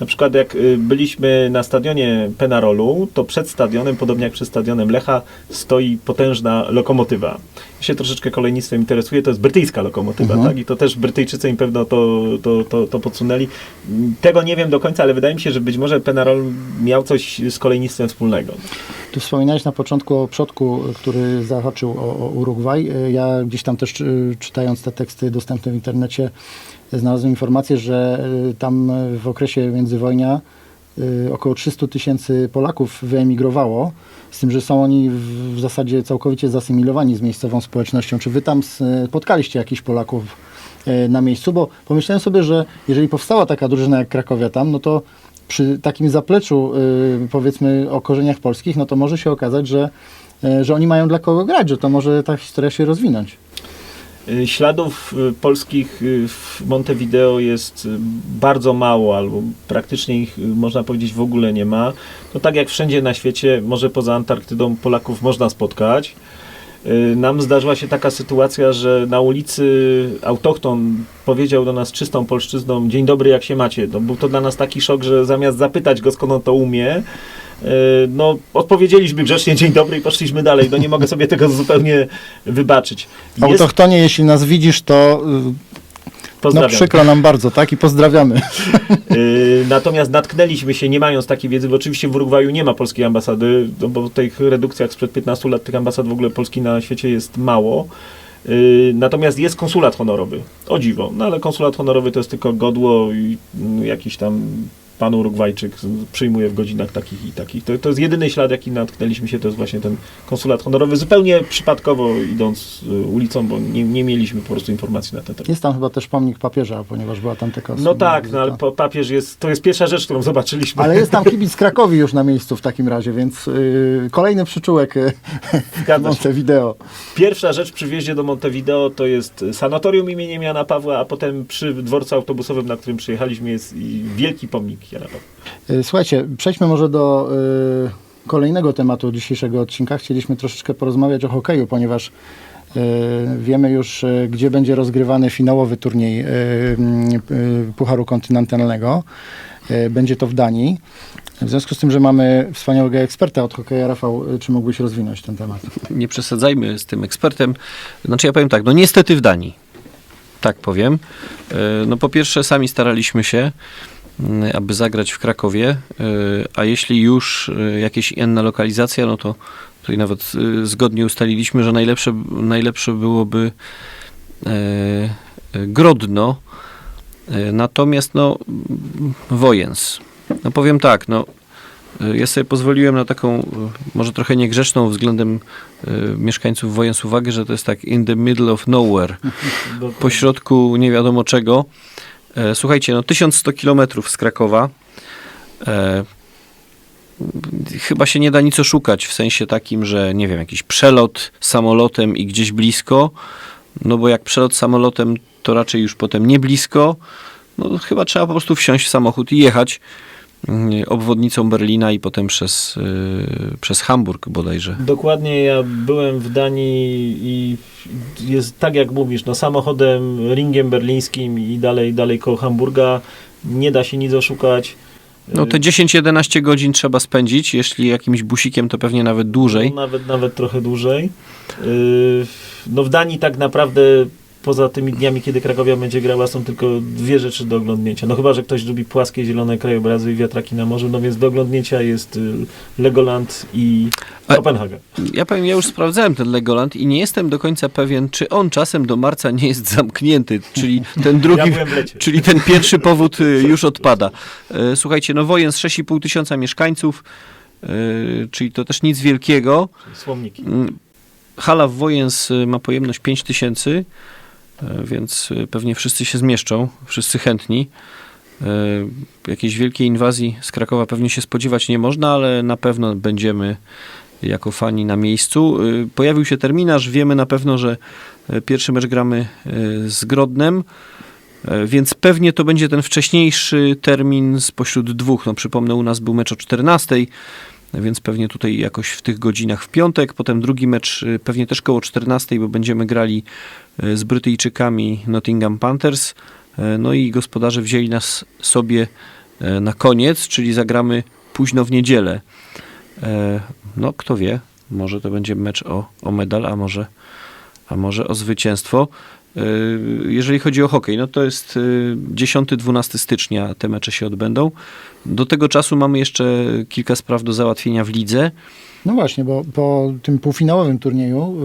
Na przykład jak y, byliśmy na stadionie Penarolu, to przed stadionem, podobnie jak przed stadionem Lecha, stoi potężna lokomotywa. Ja się troszeczkę kolejnictwem interesuję, to jest brytyjska lokomotywa, Mhm. tak? I to też Brytyjczycy im pewno to, to, to, to podsunęli. Tego nie wiem do końca, ale wydaje mi się, że być może Penarol miał coś z kolejnictwem wspólnego. Tu wspominałeś na początku o przodku, który zahaczył o, o Urugwaj. Ja gdzieś tam też y, czytając te teksty dostępne w internecie znalazłem informację, że y, tam y, w okresie międzywojnia y, około 300 tysięcy Polaków wyemigrowało, z tym, że są oni w, zasadzie całkowicie zasymilowani z miejscową społecznością. Czy wy tam spotkaliście jakichś Polaków e, na miejscu? Bo pomyślałem sobie, że jeżeli powstała taka drużyna jak Krakowia tam, no to przy takim zapleczu, powiedzmy, o korzeniach polskich, no to może się okazać, że, y, że oni mają dla kogo grać, że to może ta historia się rozwinąć. Y, Śladów y, polskich y, w Montevideo jest bardzo mało, albo praktycznie ich można powiedzieć w ogóle nie ma. No tak jak wszędzie na świecie, może poza Antarktydą Polaków można spotkać. Nam zdarzyła się taka sytuacja, że na ulicy autochton powiedział do nas czystą polszczyzną dzień dobry, jak się macie. No, był to dla nas taki szok, że zamiast zapytać go, skąd on to umie, no, odpowiedzieliśmy grzecznie dzień dobry i poszliśmy dalej. No nie mogę sobie tego zupełnie wybaczyć. Jest, Autochtonie, jeśli nas widzisz, to y, no, przykro nam bardzo, tak? I pozdrawiamy. Y, Natomiast natknęliśmy się, nie mając takiej wiedzy, bo oczywiście w Urugwaju nie ma polskiej ambasady, no bo w tych redukcjach sprzed 15 lat tych ambasad w ogóle Polski na świecie jest mało. Y, Natomiast jest konsulat honorowy. O dziwo. No ale konsulat honorowy to jest tylko godło i mm, jakiś tam pan Urugwajczyk przyjmuje w godzinach takich i takich. To, to jest jedyny ślad, jaki natknęliśmy się, to jest właśnie ten konsulat honorowy. Zupełnie przypadkowo idąc y, ulicą, bo nie, nie mieliśmy po prostu informacji na ten temat. Jest tam chyba też pomnik papieża, ponieważ była tam taka No tak, no ale papież jest, to jest pierwsza rzecz, którą zobaczyliśmy. Ale jest tam kibic Krakowi już na miejscu w takim razie, więc y, kolejny przyczółek y, się. Montevideo. Pierwsza rzecz przy wjeździe do Montevideo to jest sanatorium imieniem Jana Pawła, a potem przy dworcu autobusowym, na którym przyjechaliśmy, jest wielki pomnik Y, Słuchajcie, przejdźmy może do y, kolejnego tematu dzisiejszego odcinka. Chcieliśmy troszeczkę porozmawiać o hokeju, ponieważ y, wiemy już, y, gdzie będzie rozgrywany finałowy turniej y, y, Pucharu Kontynentalnego. Y, Będzie to w Danii. W związku z tym, że mamy wspaniałego eksperta od hokeja, Rafał, czy mógłbyś rozwinąć ten temat? nie przesadzajmy z tym ekspertem. Znaczy ja powiem tak, no niestety w Danii. Tak powiem. E, No po pierwsze sami staraliśmy się, aby zagrać w Krakowie, e, a jeśli już e, jakieś inna lokalizacja, no to tutaj nawet zgodnie ustaliliśmy, że najlepsze, najlepsze byłoby Grodno, natomiast no Wojens. No powiem tak, no ja sobie pozwoliłem na taką może trochę niegrzeczną względem e, mieszkańców Wojens uwagę, że to jest tak in the middle of nowhere, po środku nie wiadomo czego. E, Słuchajcie, no 1100 kilometrów z Krakowa. E, chyba się nie da nic oszukać w sensie takim, że nie wiem, jakiś przelot samolotem i gdzieś blisko, no bo jak przelot samolotem, to raczej już potem nie blisko. No chyba trzeba po prostu wsiąść w samochód i jechać obwodnicą Berlina i potem przez, y, przez Hamburg bodajże. Dokładnie, ja byłem w Danii i jest tak jak mówisz, no samochodem, ringiem berlińskim i dalej, dalej koło Hamburga, nie da się nic oszukać. No te 10-11 godzin trzeba spędzić, jeśli jakimś busikiem to pewnie nawet dłużej. No, nawet, nawet trochę dłużej. Yy, No w Danii tak naprawdę poza tymi dniami, kiedy Krakowia będzie grała, są tylko dwie rzeczy do oglądnięcia. No chyba, że ktoś lubi płaskie, zielone krajobrazy i wiatraki na morzu, no więc do oglądnięcia jest y, Legoland i Kopenhaga. Ja powiem, ja już sprawdzałem ten Legoland i nie jestem do końca pewien, czy on czasem do marca nie jest zamknięty, czyli ten Ja drugi, lecie. czyli ten pierwszy powód y, już odpada. E, Słuchajcie, no Wojen z 6,5 tysiąca mieszkańców, czyli to też nic wielkiego. Słomniki. Mm, Hala w Wojens y, ma pojemność 5 tysięcy, więc y, pewnie wszyscy się zmieszczą, wszyscy chętni. E, Jakiejś wielkiej inwazji z Krakowa pewnie się spodziewać nie można, ale na pewno będziemy jako fani na miejscu. Pojawił się terminarz, wiemy na pewno, że e, pierwszy mecz gramy e, z Grodnem, e, więc pewnie to będzie ten wcześniejszy termin spośród dwóch. No przypomnę, u nas był mecz o 14, więc pewnie tutaj jakoś w tych godzinach w piątek, potem drugi mecz y, pewnie też koło 14, bo będziemy grali y, z Brytyjczykami Nottingham Panthers. E, No i gospodarze wzięli nas sobie na koniec, czyli zagramy późno w niedzielę. No kto wie, może to będzie mecz o, o medal, a może, a może o zwycięstwo. E, Jeżeli chodzi o hokej, no to jest y, 10-12 stycznia te mecze się odbędą. Do tego czasu mamy jeszcze kilka spraw do załatwienia w lidze. No właśnie, bo po tym półfinałowym turnieju,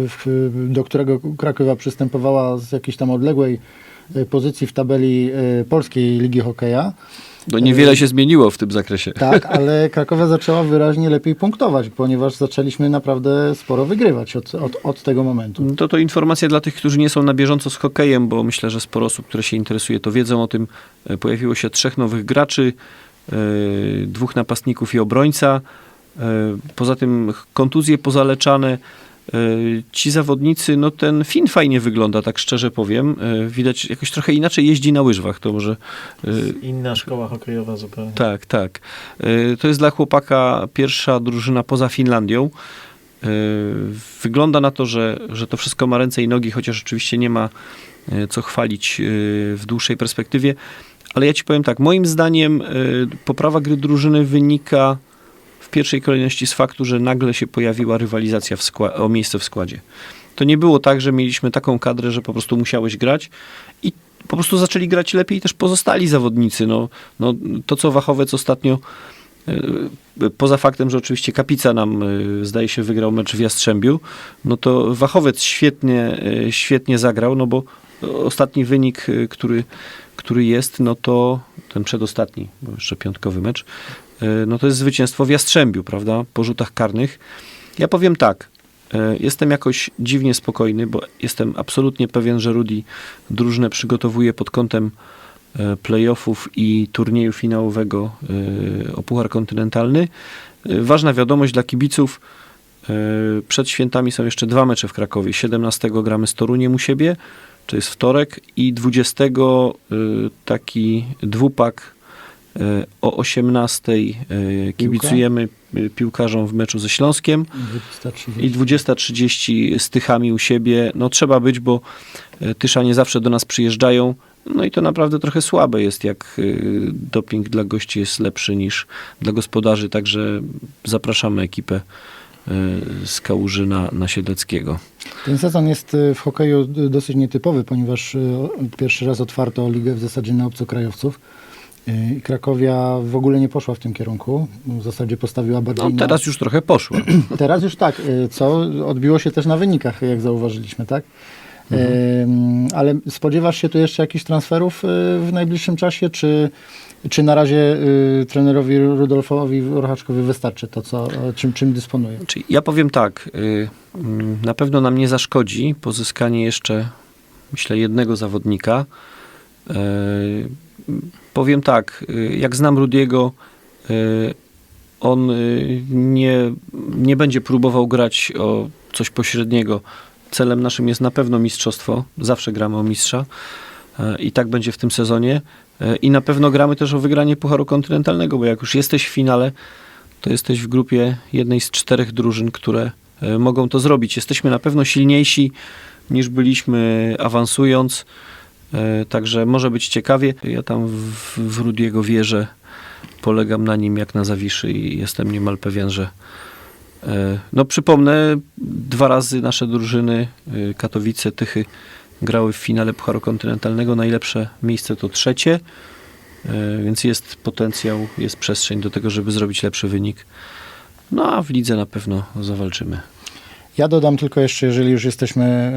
do którego Krakowa przystępowała z jakiejś tam odległej y, pozycji w tabeli Polskiej Ligi Hokeja, No niewiele się zmieniło w tym zakresie. tak, ale Krakowa zaczęła wyraźnie lepiej punktować, ponieważ zaczęliśmy naprawdę sporo wygrywać od, od, od tego momentu. To to informacja dla tych, którzy nie są na bieżąco z hokejem, bo myślę, że sporo osób, które się interesuje, to wiedzą o tym. E, Pojawiło się trzech nowych graczy, e, dwóch napastników i obrońca. E, Poza tym kontuzje pozaleczane. E, Ci zawodnicy, no ten Fin fajnie wygląda, tak szczerze powiem. E, Widać jakoś trochę inaczej jeździ na łyżwach, to może e, Inna szkoła hokejowa zupełnie. tak, tak. To jest dla chłopaka pierwsza drużyna poza Finlandią. Wygląda na to, że, że to wszystko ma ręce i nogi, chociaż oczywiście nie ma co chwalić w dłuższej perspektywie. Ale ja ci powiem tak, moim zdaniem poprawa gry drużyny wynika w pierwszej kolejności z faktu, że nagle się pojawiła rywalizacja o miejsce w składzie. To nie było tak, że mieliśmy taką kadrę, że po prostu musiałeś grać i po prostu zaczęli grać lepiej też pozostali zawodnicy. No, no, to, co Wachowiec ostatnio e, poza faktem, że oczywiście Kapica nam e, zdaje się wygrał mecz w Jastrzębiu, no to Wachowiec świetnie, e, świetnie zagrał, no bo ostatni wynik, który, który jest, no to ten przedostatni, bo jeszcze piątkowy mecz, no to jest zwycięstwo w Jastrzębiu, prawda, po rzutach karnych. Ja powiem tak, e, jestem jakoś dziwnie spokojny, bo jestem absolutnie pewien, że Rudy drużynę przygotowuje pod kątem e, playoffów i turnieju finałowego e, o Puchar Kontynentalny. E, Ważna wiadomość dla kibiców. e, Przed świętami są jeszcze dwa mecze w Krakowie. 17 gramy z Toruniem u siebie, to jest wtorek, i 20 e, taki dwupak e, o 18 e, kibicujemy e, piłkarzom w meczu ze Śląskiem i 20.30 z Tychami u siebie. No trzeba być, bo e, Tyszanie zawsze do nas przyjeżdżają. No i to naprawdę trochę słabe jest, jak doping dla gości jest lepszy niż dla gospodarzy. Także zapraszamy ekipę z Kałużyna na Siedleckiego. Ten sezon jest w hokeju dosyć nietypowy, ponieważ pierwszy raz otwarto ligę w zasadzie na obcokrajowców. Y, I Krakowia w ogóle nie poszła w tym kierunku. W zasadzie postawiła bardziej No na... teraz już trochę poszło. Teraz już tak, y, co odbiło się też na wynikach, jak zauważyliśmy, tak? Mhm. Ym, Ale spodziewasz się tu jeszcze jakichś transferów y, w najbliższym czasie, czy, czy na razie y, trenerowi Rudolfowi Rochaczkowi wystarczy to, co, czym, czym dysponuje? Czyli ja powiem tak, y, mm, na pewno nam nie zaszkodzi pozyskanie jeszcze, myślę, jednego zawodnika. Powiem tak, y, jak znam Rudiego, y, on y, nie, nie będzie próbował grać o coś pośredniego. Celem naszym jest na pewno mistrzostwo. Zawsze gramy o mistrza i tak będzie w tym sezonie. I na pewno gramy też o wygranie Pucharu Kontynentalnego, bo jak już jesteś w finale, to jesteś w grupie jednej z czterech drużyn, które mogą to zrobić. Jesteśmy na pewno silniejsi niż byliśmy awansując, także może być ciekawie. Ja tam w, w Rudiego wierzę, polegam na nim jak na Zawiszy i jestem niemal pewien, że e, no przypomnę, dwa razy nasze drużyny e, Katowice, Tychy grały w finale Pucharu Kontynentalnego. Najlepsze miejsce to trzecie. E, Więc jest potencjał, jest przestrzeń do tego, żeby zrobić lepszy wynik. No a w lidze na pewno zawalczymy. Ja dodam tylko jeszcze, jeżeli już jesteśmy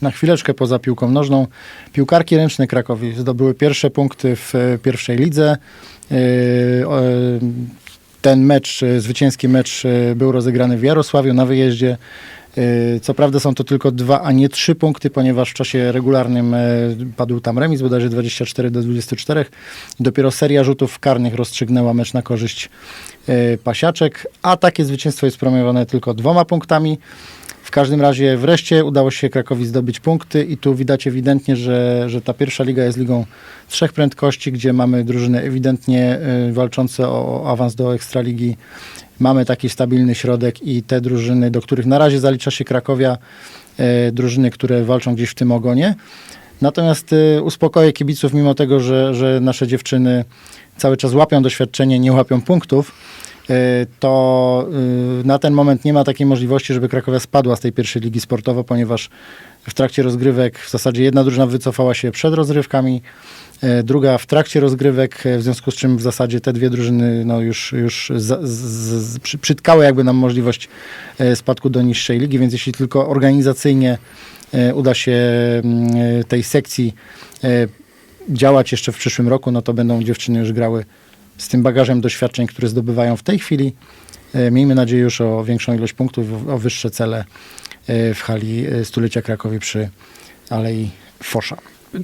y, na chwileczkę poza piłką nożną, piłkarki ręczne Krakowi zdobyły pierwsze punkty w y, pierwszej lidze. Y, Ten mecz, zwycięski mecz był rozegrany w Jarosławiu na wyjeździe. Y, Co prawda są to tylko dwa, a nie trzy punkty, ponieważ w czasie regularnym y, padł tam remis, bodajże 24 do 24. Dopiero seria rzutów karnych rozstrzygnęła mecz na korzyść y, Pasiaczek, a takie zwycięstwo jest premiowane tylko dwoma punktami. W każdym razie wreszcie udało się Krakowi zdobyć punkty i tu widać ewidentnie, że, że ta pierwsza liga jest ligą trzech prędkości, gdzie mamy drużyny ewidentnie y, walczące o awans do Ekstraligi. Mamy taki stabilny środek i te drużyny, do których na razie zalicza się Krakowia, y, drużyny, które walczą gdzieś w tym ogonie. Natomiast y, uspokoję kibiców, mimo tego, że, że nasze dziewczyny cały czas łapią doświadczenie, nie łapią punktów, y, to na ten moment nie ma takiej możliwości, żeby Krakowia spadła z tej pierwszej ligi sportowo, ponieważ w trakcie rozgrywek w zasadzie jedna drużyna wycofała się przed rozgrywkami, druga w trakcie rozgrywek, y, w związku z czym w zasadzie te dwie drużyny no, już, już z, z, przy, przytkały jakby nam możliwość y, spadku do niższej ligi, więc jeśli tylko organizacyjnie uda się mm, tej sekcji działać jeszcze w przyszłym roku, no to będą dziewczyny już grały z tym bagażem doświadczeń, które zdobywają w tej chwili. E, Miejmy nadzieję już o większą ilość punktów, o wyższe cele e, w hali e, stulecia Krakowi przy Alei Fosza.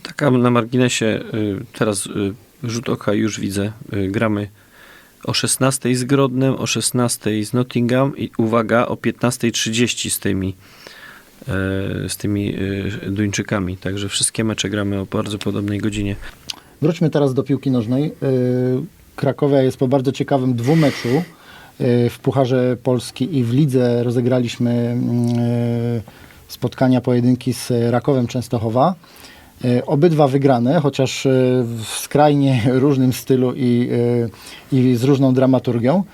Taka na marginesie, y, teraz y, rzut oka już widzę, y, gramy o 16 z Grodnem, o 16 z Nottingham i uwaga, o 15.30 z tymi e, z tymi y, Duńczykami. Także wszystkie mecze gramy o bardzo podobnej godzinie. Wróćmy teraz do piłki nożnej. E, Krakowia jest po bardzo ciekawym dwumeczu w Pucharze Polski i w lidze rozegraliśmy mm, spotkania, pojedynki z Rakowem Częstochowa. Y, Obydwa wygrane, chociaż y, w skrajnie różnym stylu i, y, i z różną dramaturgią.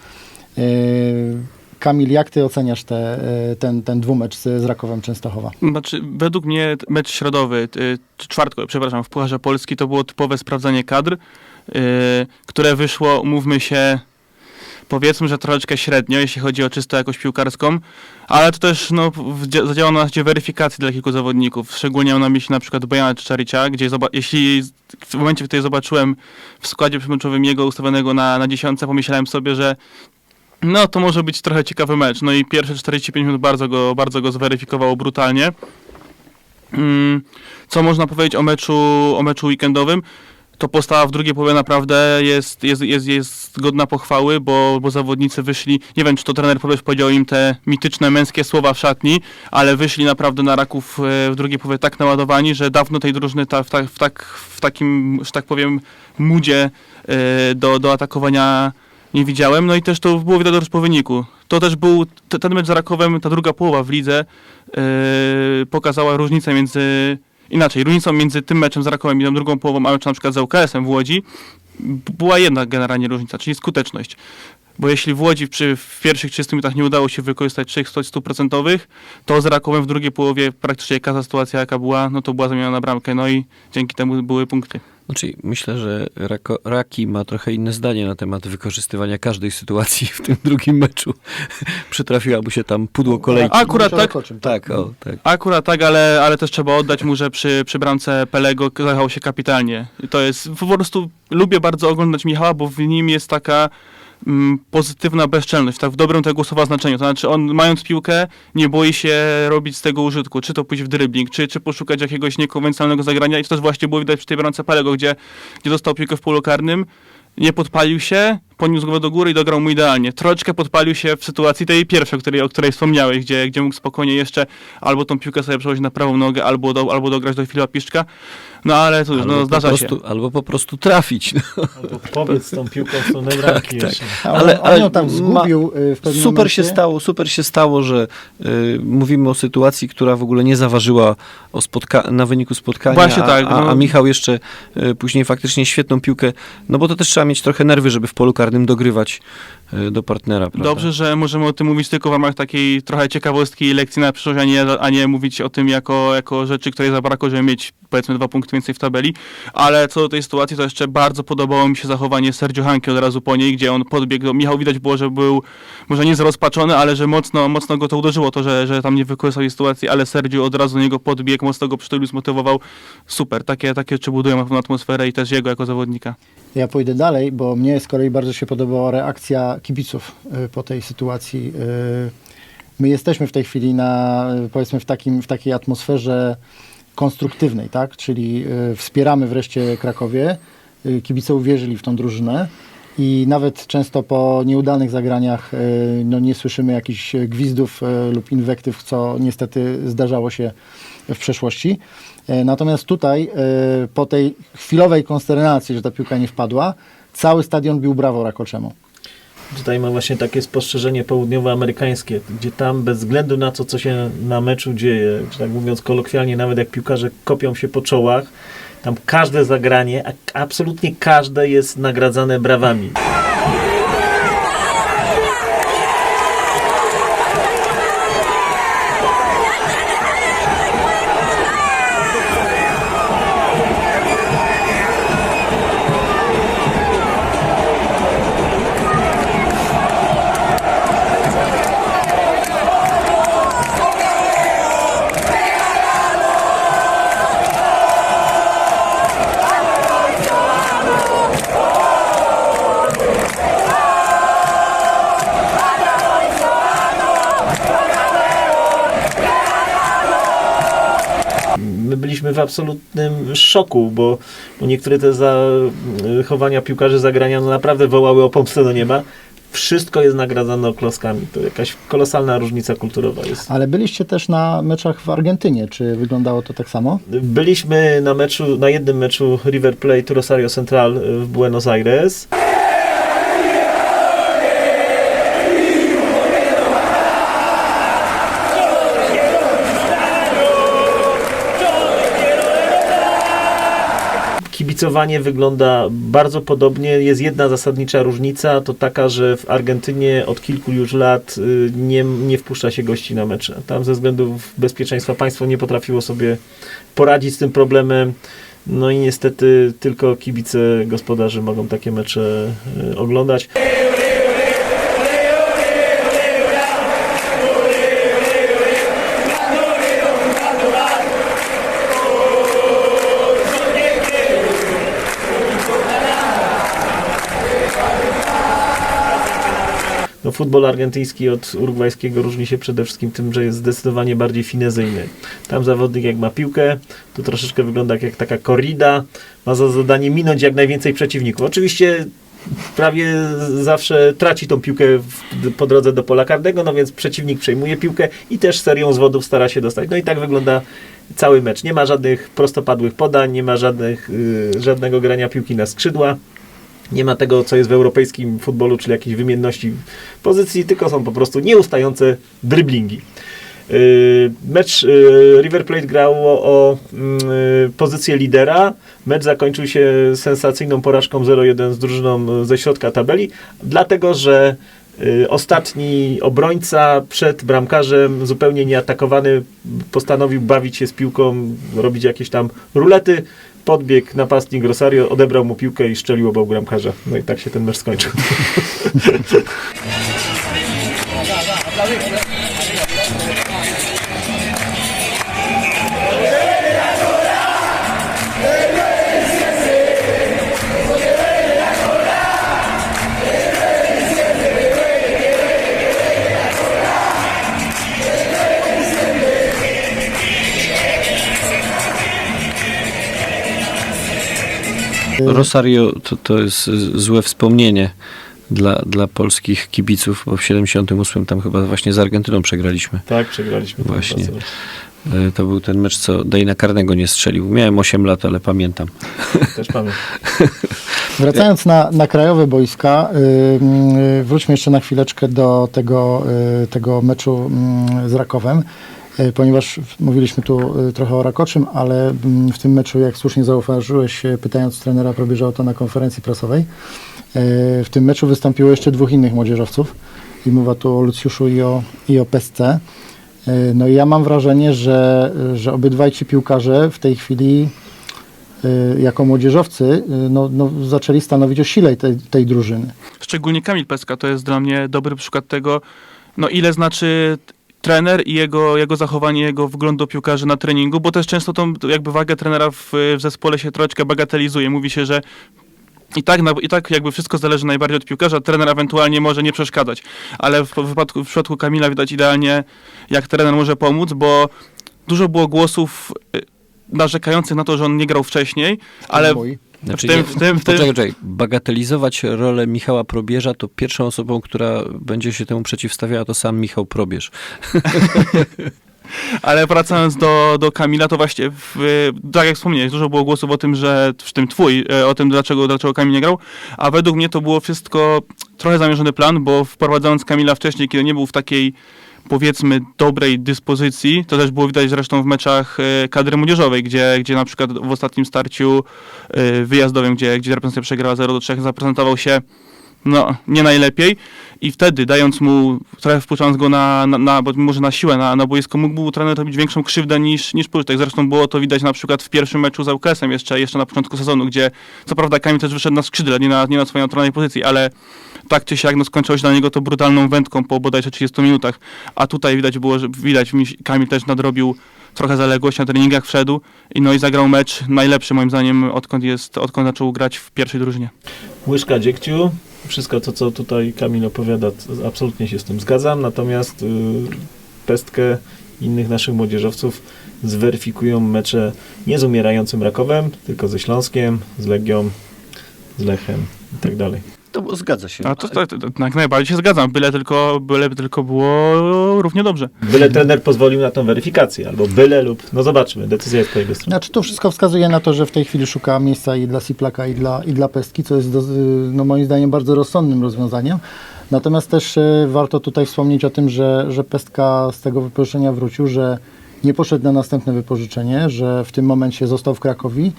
Kamil, jak ty oceniasz te, ten, ten dwumecz z, Rakowem Częstochowa? Znaczy, według mnie mecz środowy, czwartkowy, przepraszam, w Pucharze Polski to było typowe sprawdzanie kadr, które wyszło, umówmy się, powiedzmy, że troszeczkę średnio, jeśli chodzi o czysto jakość piłkarską, ale to też no, zadziałało na zasadzie weryfikacji dla kilku zawodników. Szczególnie mam na myśli na przykład Bojana Czaricia, gdzie jeśli w momencie, którym zobaczyłem w składzie przemeczowym jego ustawionego na, na dziesiątce, pomyślałem sobie, że no to może być trochę ciekawy mecz. No i pierwsze 45 minut bardzo go, bardzo go zweryfikowało brutalnie. Mm, Co można powiedzieć o meczu, o meczu weekendowym? To postawa w drugiej połowie naprawdę jest, jest, jest, jest godna pochwały, bo, bo zawodnicy wyszli, nie wiem czy to trener powiedział im te mityczne męskie słowa w szatni, ale wyszli naprawdę na raków e, w drugiej połowie tak naładowani, że dawno tej drużyny ta, w, tak, w, tak, w takim, że tak powiem, mudzie e, do, do atakowania nie widziałem. No i też to było widać po wyniku. To też był ten mecz z Rakowem, ta druga połowa w lidze yy, pokazała różnicę między, inaczej, różnicą między tym meczem z Rakowem i tą drugą połową, a meczem na przykład z ŁKS-em w Łodzi, była jedna generalnie różnica, czyli skuteczność. Bo jeśli w Łodzi przy, w pierwszych 30 minutach nie udało się wykorzystać trzech sto- stuprocentowych, to z Rakowem w drugiej połowie praktycznie każda sytuacja jaka była, no to była zamiana na bramkę, no i dzięki temu były punkty. Znaczy, myślę, że Rako, Raki ma trochę inne zdanie na temat wykorzystywania każdej sytuacji w tym drugim meczu. Przytrafiła mu się tam pudło kolejki. Akurat tak. Czym, Tak, o, tak. Akurat tak, ale, ale też trzeba oddać mu, że przy, przy bramce Pelego zachował się kapitalnie. I To jest, po prostu lubię bardzo oglądać Michała, bo w nim jest taka pozytywna bezczelność, tak w dobrym tego słowa znaczeniu. To znaczy on mając piłkę nie boi się robić z tego użytku, czy to pójść w dribbling, czy, czy poszukać jakiegoś niekonwencjonalnego zagrania i to też właśnie było widać przy tej bramce Pelego, gdzie, gdzie dostał piłkę w polu karnym, nie podpalił się, poniósł głowę do góry i dograł mu idealnie. Troszeczkę podpalił się w sytuacji tej pierwszej, o której, o której wspomniałeś, gdzie, gdzie mógł spokojnie jeszcze albo tą piłkę sobie przełożyć na prawą nogę, albo, do, albo dograć do Filipa Piszczka. No ale cóż, Albo, no po zdarza się. prostu, albo po prostu trafić. No. Albo powiedz z tą piłką w stronę bramki tak. jeszcze. A Ale- ale, on, tam zgubił y, w pewnym Super momencie. się stało, super się stało, że y, mówimy o sytuacji, która w ogóle nie zaważyła o spotka- na wyniku spotkania, Właśnie a, tak, a, no. a Michał jeszcze y, później faktycznie świetną piłkę, no bo to też trzeba mieć trochę nerwy, żeby w polu karnym dogrywać y, do partnera, prawda? Dobrze, że możemy o tym mówić tylko w ramach takiej trochę ciekawostki i lekcji na przyszłość, a nie, a nie mówić o tym jako, jako rzeczy, której zabrakło, żeby mieć powiedzmy dwa punkty więcej w tabeli. Ale co do tej sytuacji, to jeszcze bardzo podobało mi się zachowanie Sergio Hanki od razu po niej, gdzie on podbiegł. Michał widać było, że był może nie zrozpaczony, ale że mocno, mocno go to uderzyło, to, że, że tam nie wykorzystał tej sytuacji, ale Sergio od razu do niego podbiegł, mocno go przytulił, zmotywował. Super, takie, takie czy budują atmosferę i też jego jako zawodnika. Ja pójdę dalej, bo mnie z kolei bardzo się podobała reakcja kibiców y, po tej sytuacji. Y, My jesteśmy w tej chwili na, y, powiedzmy, w, takim, w takiej atmosferze konstruktywnej, tak? Czyli wspieramy wreszcie Krakowie. Kibice uwierzyli w tą drużynę i nawet często po nieudanych zagraniach no, nie słyszymy jakichś gwizdów lub inwektyw, co niestety zdarzało się w przeszłości. E, Natomiast tutaj, e, po tej chwilowej konsternacji, że ta piłka nie wpadła, cały stadion bił brawo Rakoczemu. Tutaj mam właśnie takie spostrzeżenie południowoamerykańskie, gdzie tam bez względu na to, co się na meczu dzieje, czy tak mówiąc kolokwialnie, nawet jak piłkarze kopią się po czołach, tam każde zagranie, absolutnie każde jest nagradzane brawami. Absolutnym szoku, bo, bo niektóre te zachowania piłkarzy zagrania no naprawdę wołały o pomstę do nieba. Wszystko jest nagradzane oklaskami. To jakaś kolosalna różnica kulturowa jest. Ale byliście też na meczach w Argentynie. Czy wyglądało to tak samo? Byliśmy na meczu, na jednym meczu River Plate Rosario Central w Buenos Aires. Kibicowanie wygląda bardzo podobnie. Jest jedna zasadnicza różnica, to taka, że w Argentynie od kilku już lat y, nie, nie wpuszcza się gości na mecze. Tam ze względów bezpieczeństwa państwo nie potrafiło sobie poradzić z tym problemem. No i niestety tylko kibice gospodarzy mogą takie mecze y, oglądać. Futbol argentyński od urugwajskiego różni się przede wszystkim tym, że jest zdecydowanie bardziej finezyjny. Tam zawodnik jak ma piłkę, to troszeczkę wygląda jak taka korrida, ma za zadanie minąć jak najwięcej przeciwników. Oczywiście prawie zawsze traci tą piłkę w, po drodze do pola karnego, no więc przeciwnik przejmuje piłkę i też serią zwodów stara się dostać. No i tak wygląda cały mecz. Nie ma żadnych prostopadłych podań, nie ma żadnych, y, żadnego grania piłki na skrzydła. Nie ma tego, co jest w europejskim futbolu, czyli jakiejś wymienności pozycji, tylko są po prostu nieustające driblingi. Yy, Mecz yy, River Plate grało o yy, pozycję lidera. Mecz zakończył się sensacyjną porażką 0-1 z drużyną ze środka tabeli, dlatego że ostatni obrońca przed bramkarzem, zupełnie nieatakowany, postanowił bawić się z piłką, robić jakieś tam rulety. Podbiegł napastnik Rosario, odebrał mu piłkę i szczelił obok bramkarza. No i tak się ten mecz skończył. Rosario to, to jest złe wspomnienie dla, dla polskich kibiców, bo w 78 tam chyba właśnie z Argentyną przegraliśmy. Tak, przegraliśmy. ten Właśnie. E, To był ten mecz, co Dejna Karnego nie strzelił. Miałem 8 lat, ale pamiętam. Też pamiętam. Wracając na, na krajowe boiska, y, y, wróćmy jeszcze na chwileczkę do tego, y, tego meczu y, z Rakowem, y, ponieważ mówiliśmy tu y, trochę o Rakoczym, ale mm, w tym meczu, jak słusznie zauważyłeś, y, pytając trenera Probierza o to na konferencji prasowej, w tym meczu wystąpiło jeszcze dwóch innych młodzieżowców i mowa tu o Lucjuszu i o, i o Pesce. No i ja mam wrażenie, że, że obydwaj ci piłkarze w tej chwili jako młodzieżowcy no, no, zaczęli stanowić o sile tej, tej drużyny. Szczególnie Kamil Peska to jest dla mnie dobry przykład tego, no ile znaczy trener i jego, jego zachowanie, jego wgląd do piłkarzy na treningu, bo też często tą jakby wagę trenera w, w zespole się troszeczkę bagatelizuje. Mówi się, że i tak, I tak jakby wszystko zależy najbardziej od piłkarza, trener ewentualnie może nie przeszkadzać, ale w, wypadku, w przypadku Kamila widać idealnie, jak trener może pomóc, bo dużo było głosów y, narzekających na to, że on nie grał wcześniej, ale. Znaczy, w tym, w tym, w tym, Poczekaj, poczekaj. Bagatelizować rolę Michała Probierza, to pierwszą osobą, która będzie się temu przeciwstawiała, to sam Michał Probierz. Ale wracając do, do Kamila, to właśnie, w, tak jak wspomniałeś, dużo było głosów o tym, że w tym twój, e, o tym, dlaczego, dlaczego Kamil nie grał, a według mnie to było wszystko trochę zamierzony plan, bo wprowadzając Kamila wcześniej, kiedy nie był w takiej powiedzmy dobrej dyspozycji, to też było widać zresztą w meczach e, kadry młodzieżowej, gdzie, gdzie na przykład w ostatnim starciu e, wyjazdowym, gdzie, gdzie reprezentacja przegrała 0 do 3, zaprezentował się no, nie najlepiej i wtedy dając mu, trochę wpuszczając go na, na, na może na siłę, na, na boisko, mógł trener robić większą krzywdę niż, niż pożytek. Zresztą było to widać na przykład w pierwszym meczu z UKS-em jeszcze, jeszcze na początku sezonu, gdzie co prawda Kamil też wyszedł na skrzydle, nie na, nie na swojej naturalnej pozycji, ale tak czy siak no, skończyło się dla niego to brutalną wędką po bodajże 30 minutach, a tutaj widać było, że widać, mi- Kamil też nadrobił trochę zaległość na treningach wszedł i no i zagrał mecz najlepszy moim zdaniem odkąd jest, odkąd zaczął grać w pierwszej drużynie. Łyżka dziegciu. Wszystko to, co tutaj Kamil opowiada, absolutnie się z tym zgadzam. Natomiast y, Pestkę innych naszych młodzieżowców zweryfikują mecze nie z umierającym Rakowem, tylko ze Śląskiem, z Legią, z Lechem i tak dalej. To zgadza się. A to, to, to, to jak najbardziej się zgadzam, byle tylko, byle tylko było równie dobrze. Byle trener pozwolił na tą weryfikację, albo byle lub, no zobaczmy, decyzja jest po jego stronie. Znaczy to wszystko wskazuje na to, że w tej chwili szuka miejsca i dla Siplaka i dla, i dla Pestki, co jest do, no moim zdaniem bardzo rozsądnym rozwiązaniem. Natomiast też e, warto tutaj wspomnieć o tym, że, że Pestka z tego wypożyczenia wrócił, że nie poszedł na następne wypożyczenie, że w tym momencie został w Krakowi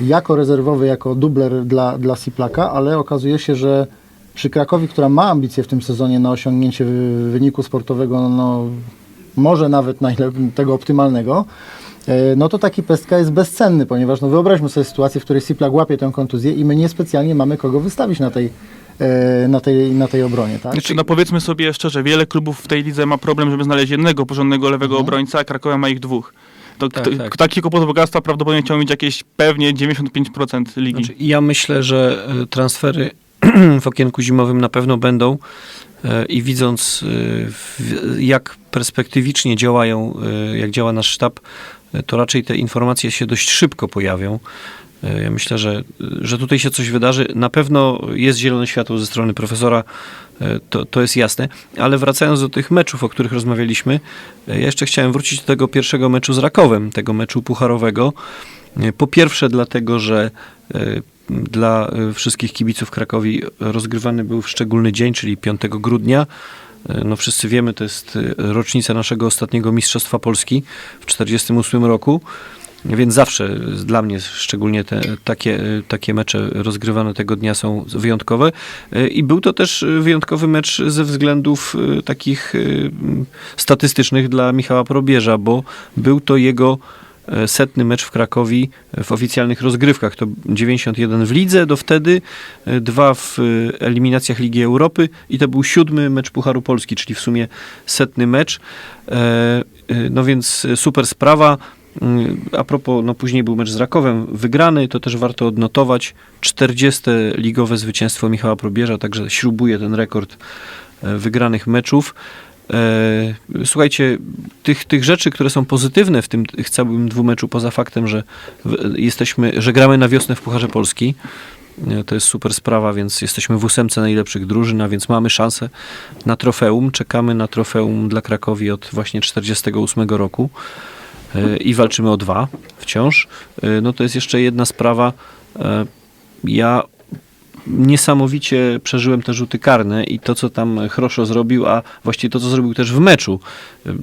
jako rezerwowy, jako dubler dla, dla Siplaka, ale okazuje się, że przy Krakowi, która ma ambicje w tym sezonie na osiągnięcie wy- wyniku sportowego, no, może nawet tego optymalnego, e, no to taki pestka jest bezcenny, ponieważ no wyobraźmy sobie sytuację, w której Siplak łapie tę kontuzję i my niespecjalnie mamy kogo wystawić na tej, na tej, na tej obronie, tak? Znaczy, no powiedzmy sobie szczerze, wiele klubów w tej lidze ma problem, żeby znaleźć jednego porządnego lewego obrońca, a Krakowa ma ich dwóch. To Tak, kto, tak. taki kłopot bogactwa prawdopodobnie chciał mieć jakieś pewnie 95% ligi. Znaczy, ja myślę, że e, transfery w okienku zimowym na pewno będą e, i widząc e, jak perspektywicznie działają, e, jak działa nasz sztab, e, to raczej te informacje się dość szybko pojawią. E, Ja myślę, że, że tutaj się coś wydarzy. Na pewno jest zielone światło ze strony profesora, e, to, to jest jasne. Ale wracając do tych meczów, o których rozmawialiśmy, e, ja jeszcze chciałem wrócić do tego pierwszego meczu z Rakowem, tego meczu pucharowego. Po pierwsze dlatego, że dla wszystkich kibiców Krakowi rozgrywany był w szczególny dzień, czyli 5 grudnia. No wszyscy wiemy, to jest rocznica naszego ostatniego Mistrzostwa Polski w 1948 roku. Więc zawsze dla mnie szczególnie te, takie, takie mecze rozgrywane tego dnia są wyjątkowe. I był to też wyjątkowy mecz ze względów e, takich e, statystycznych dla Michała Probierza, bo był to jego e, setny mecz w Krakowi w oficjalnych rozgrywkach. To 91 w lidze do wtedy, dwa w eliminacjach Ligi Europy i to był siódmy mecz Pucharu Polski, czyli w sumie setny mecz. No więc super sprawa. A propos, no później był mecz z Rakowem wygrany, to też warto odnotować. 40 ligowe zwycięstwo Michała Probierza, także śrubuje ten rekord e, wygranych meczów. E, Słuchajcie, tych, tych rzeczy, które są pozytywne w tym całym dwumeczu, poza faktem, że jesteśmy, że gramy na wiosnę w Pucharze Polski, e, to jest super sprawa, więc jesteśmy w ósemce najlepszych drużyn, a więc mamy szansę na trofeum. Czekamy na trofeum dla Krakowi od właśnie 48 roku i walczymy o dwa wciąż. E, No to jest jeszcze jedna sprawa. E, Ja niesamowicie przeżyłem te rzuty karne i to, co tam Chroszo zrobił, a właściwie to, co zrobił też w meczu.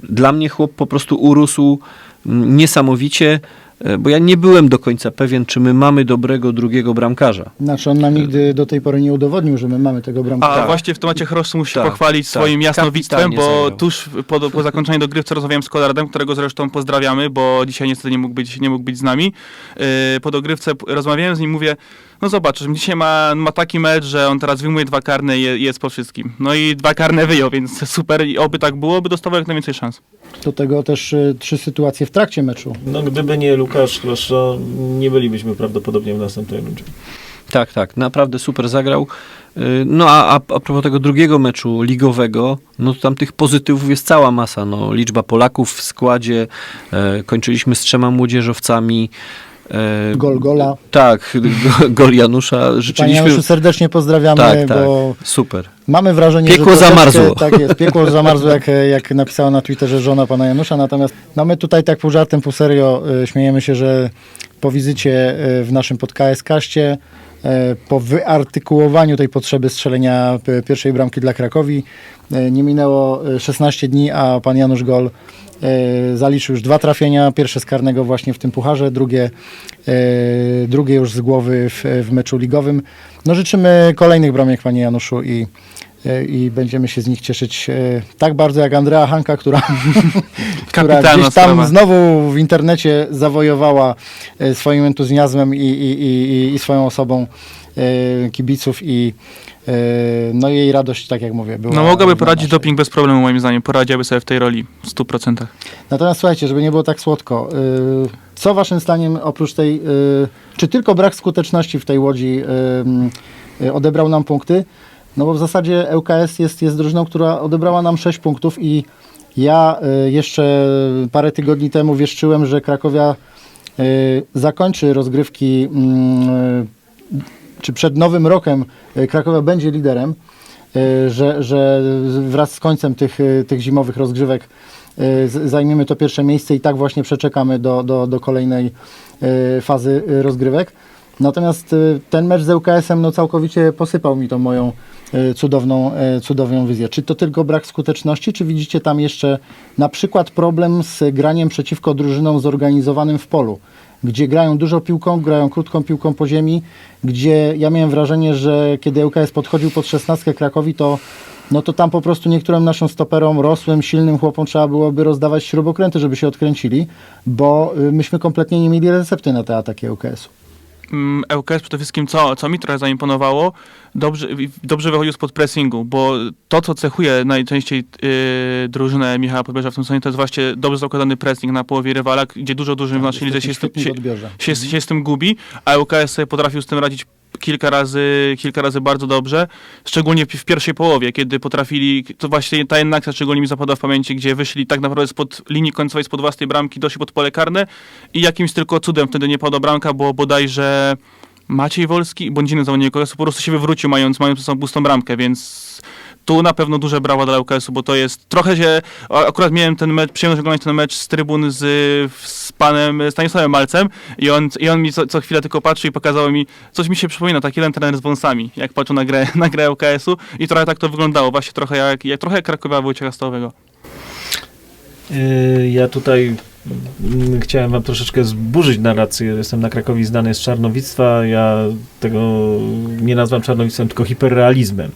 Dla mnie chłop po prostu urósł mm, niesamowicie, e, bo ja nie byłem do końca pewien, czy my mamy dobrego drugiego bramkarza. Znaczy on nam nigdy do tej pory nie udowodnił, że my mamy tego A bramkarza. właśnie w temacie Chrostu musi Tak, pochwalić tak. swoim jasnowictwem, bo tuż po, po zakończeniu dogrywce rozmawiałem z Konradem, którego zresztą pozdrawiamy, bo dzisiaj niestety nie mógł być, nie mógł być z nami. Yy, po dogrywce rozmawiałem z nim, mówię, no zobacz, dzisiaj ma, ma taki mecz, że on teraz wyjmuje dwa karne i je- jest po wszystkim. No i dwa karne wyjął, więc super i oby tak było, by dostawał jak najwięcej szans. Do tego też y, trzy sytuacje w trakcie meczu. No gdyby nie Lukasz Kloszo, nie bylibyśmy prawdopodobnie w następnej rundzie. Tak, tak, naprawdę super zagrał. Y, No a, a, a propos tego drugiego meczu ligowego, no to tam tych pozytywów jest cała masa. No, liczba Polaków w składzie, e, kończyliśmy z trzema młodzieżowcami. E, Gol gola. Tak, go- gol Janusza. Panie Życzyliśmy. Januszu, serdecznie pozdrawiamy, Tak, tak. bo Super. mamy wrażenie, Piekło że troszeczkę- zamarzło. Tak jest, piekło zamarzło, jak, jak napisała na Twitterze żona pana Janusza, natomiast no my tutaj tak pół żartem, pół serio y, śmiejemy się, że po wizycie y, w naszym podcaście, po wyartykułowaniu tej potrzeby strzelenia pierwszej bramki dla Krakowi, nie minęło y, 16 dni, a pan Janusz Gol zaliczył już dwa trafienia, pierwsze z karnego właśnie w tym pucharze, drugie, y, drugie już z głowy w, w meczu ligowym. No życzymy kolejnych bramek panie Januszu i e, i będziemy się z nich cieszyć e, tak bardzo jak Andrea Hanka, która, która gdzieś tam sprawa. znowu w internecie zawojowała e, swoim entuzjazmem i, i, i, i swoją osobą e, kibiców i e, no jej radość, tak jak mówię, była No mogłaby poradzić naszej. doping bez problemu moim zdaniem, poradziłaby sobie w tej roli w 100%. Natomiast słuchajcie, żeby nie było tak słodko, y, co waszym zdaniem oprócz tej, y, czy tylko brak skuteczności w tej łodzi odebrał nam punkty? No bo w zasadzie ŁKS jest, jest drużyną, która odebrała nam 6 punktów i ja jeszcze parę tygodni temu wieszczyłem, że Krakowia zakończy rozgrywki mm, czy przed nowym rokiem y, Krakowia będzie liderem, y, że, że wraz z końcem tych, y, tych zimowych rozgrzewek zajmiemy to pierwsze miejsce i tak właśnie przeczekamy do, do, do kolejnej fazy rozgrywek. Natomiast ten mecz z ŁKS-em no, całkowicie posypał mi tą moją e, cudowną, e, cudowną wizję. Czy to tylko brak skuteczności, czy widzicie tam jeszcze na przykład problem z graniem przeciwko drużynom zorganizowanym w polu? Gdzie grają dużo piłką, grają krótką piłką po ziemi, gdzie ja miałem wrażenie, że kiedy ŁKS podchodził pod szesnastkę Krakowi, to no to tam po prostu niektórym naszym stoperom, rosłym, silnym chłopom trzeba byłoby rozdawać śrubokręty, żeby się odkręcili, bo y, myśmy kompletnie nie mieli recepty na te ataki ŁKS-u. Mm, ŁKS przede wszystkim, co, co mi trochę zaimponowało, dobrze, dobrze wychodził spod pressingu, bo to, co cechuje najczęściej yy, drużynę Michała Podbierza w tym sezonie, to jest właśnie dobrze zakładany pressing na połowie rywala, gdzie dużo drużyn w naszej lidze się, się, się, się z tym gubi, a ŁKS sobie potrafił z tym radzić kilka razy, kilka razy bardzo dobrze, szczególnie w, pierwszej połowie, kiedy potrafili, to właśnie ta jedna akcja szczególnie mi zapadła w pamięci, gdzie wyszli tak naprawdę spod linii końcowej, spod własnej bramki, doszli pod pole karne i jakimś tylko cudem wtedy nie padła bramka, bo bodajże Maciej Wolski, inny zawodnik ŁKS-u po prostu się wywrócił, mając, mając sobą pustą bramkę, więc tu na pewno duże brawa dla ŁKS-u, bo to jest trochę się, akurat miałem ten mecz, przyjemność oglądać ten mecz z trybun z, z panem Stanisławem Malcem i on, i on mi co, co chwilę tylko patrzył i pokazał mi, coś mi się przypomina, taki jeden trener z wąsami, jak patrzył na grę, na grę ŁKS-u i trochę tak to wyglądało, właśnie trochę jak, jak trochę jak Krakowa Wojciecha Stałowego. Yy, Ja tutaj mm, chciałem wam troszeczkę zburzyć narrację. Jestem na Krakowi znany z czarnowictwa. Ja tego nie nazwam czarnowictwem, tylko hiperrealizmem.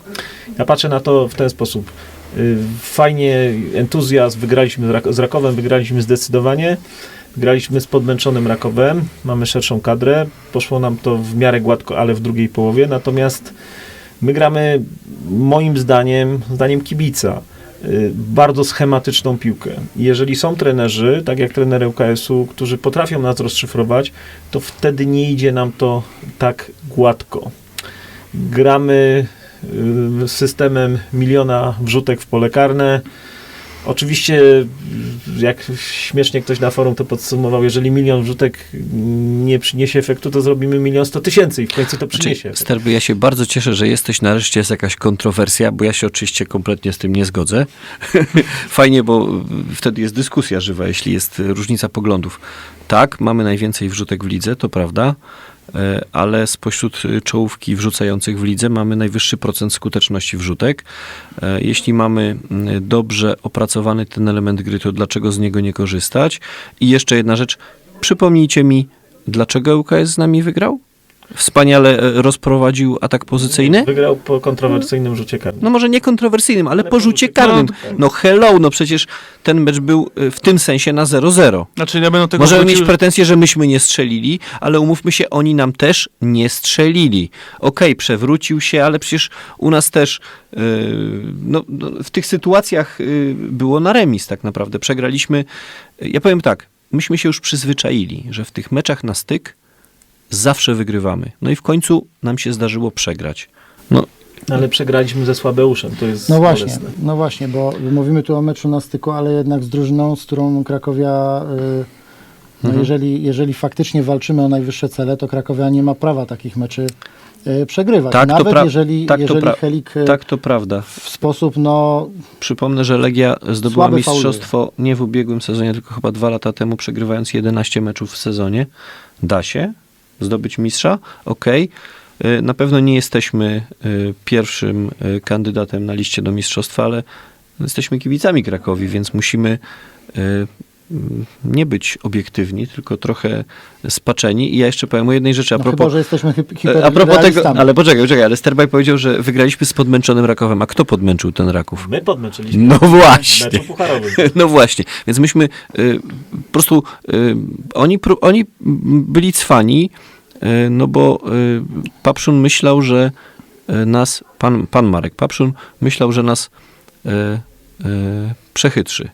Ja patrzę na to w ten sposób. Yy, Fajnie, entuzjazm, wygraliśmy z Rak- z Rakowem, wygraliśmy zdecydowanie. Graliśmy z podmęczonym Rakowem, mamy szerszą kadrę. Poszło nam to w miarę gładko, ale w drugiej połowie. Natomiast my gramy, moim zdaniem, zdaniem kibica, y, bardzo schematyczną piłkę. Jeżeli są trenerzy, tak jak trener ŁKS-u, którzy potrafią nas rozszyfrować, to wtedy nie idzie nam to tak gładko. Gramy y, systemem miliona wrzutek w pole karne. Oczywiście, y, jak śmiesznie ktoś na forum to podsumował, jeżeli milion wrzutek nie przyniesie efektu, to zrobimy milion sto tysięcy i w końcu to przyniesie. Znaczy. Sterby, ja się bardzo cieszę, że jesteś nareszcie, jest jakaś kontrowersja, bo ja się oczywiście kompletnie z tym nie zgodzę. Fajnie, bo wtedy jest dyskusja żywa, jeśli jest różnica poglądów. Tak, mamy najwięcej wrzutek w lidze, to prawda, ale spośród e, czołówki wrzucających w lidze mamy najwyższy procent skuteczności wrzutek. E, Jeśli mamy mm, dobrze opracowany ten element gry, to dlaczego z niego nie korzystać? I jeszcze jedna rzecz, przypomnijcie mi, dlaczego ŁKS z nami wygrał? Wspaniale e, rozprowadził atak pozycyjny? Wygrał po kontrowersyjnym rzucie karnym. No może nie kontrowersyjnym, ale Ale po rzucie karnym. No hello, no przecież ten mecz był e, w tym sensie na 0-0. Znaczy ja będę tego Możemy wrócił, mieć pretensje, że myśmy nie strzelili, ale umówmy się, oni nam też nie strzelili. Okej, przewrócił się, ale przecież u nas też yy, no, no, w tych sytuacjach yy, było na remis tak naprawdę. Przegraliśmy. Ja powiem tak, myśmy się już przyzwyczaili, że w tych meczach na styk zawsze wygrywamy. No i w końcu nam się zdarzyło przegrać. No, Ale przegraliśmy ze Słabeuszem, to jest No właśnie, bolesne. no właśnie, bo mówimy tu o meczu na styku, ale jednak z drużyną, z którą Krakowia, y, no Mhm. jeżeli, jeżeli faktycznie walczymy o najwyższe cele, to Krakowia nie ma prawa takich meczy y, przegrywać. Tak, to Nawet pra- jeżeli, tak, to jeżeli pra- Helik y, tak to prawda. w sposób, no, Przypomnę, że Legia zdobyła mistrzostwo nie w ubiegłym sezonie, tylko chyba dwa lata temu, przegrywając 11 meczów w sezonie. Da się zdobyć mistrza, okej. Y, Na pewno nie jesteśmy y, pierwszym y, kandydatem na liście do mistrzostwa, ale jesteśmy kibicami Krakowi, więc musimy y, nie być obiektywni, tylko trochę spaczeni. I ja jeszcze powiem o jednej rzeczy a no propos... chyba, że jesteśmy E, A propos tego, ale poczekaj, poczekaj, ale Sterbaj powiedział, że wygraliśmy z podmęczonym Rakowem. A kto podmęczył ten Raków? My podmęczyliśmy. No właśnie. No właśnie, więc myśmy y, po prostu, y, oni, pró- oni byli cwani, y, no bo y, Papszun myślał, że nas, pan, pan Marek Papszun myślał, że nas y, y, przechytrzy.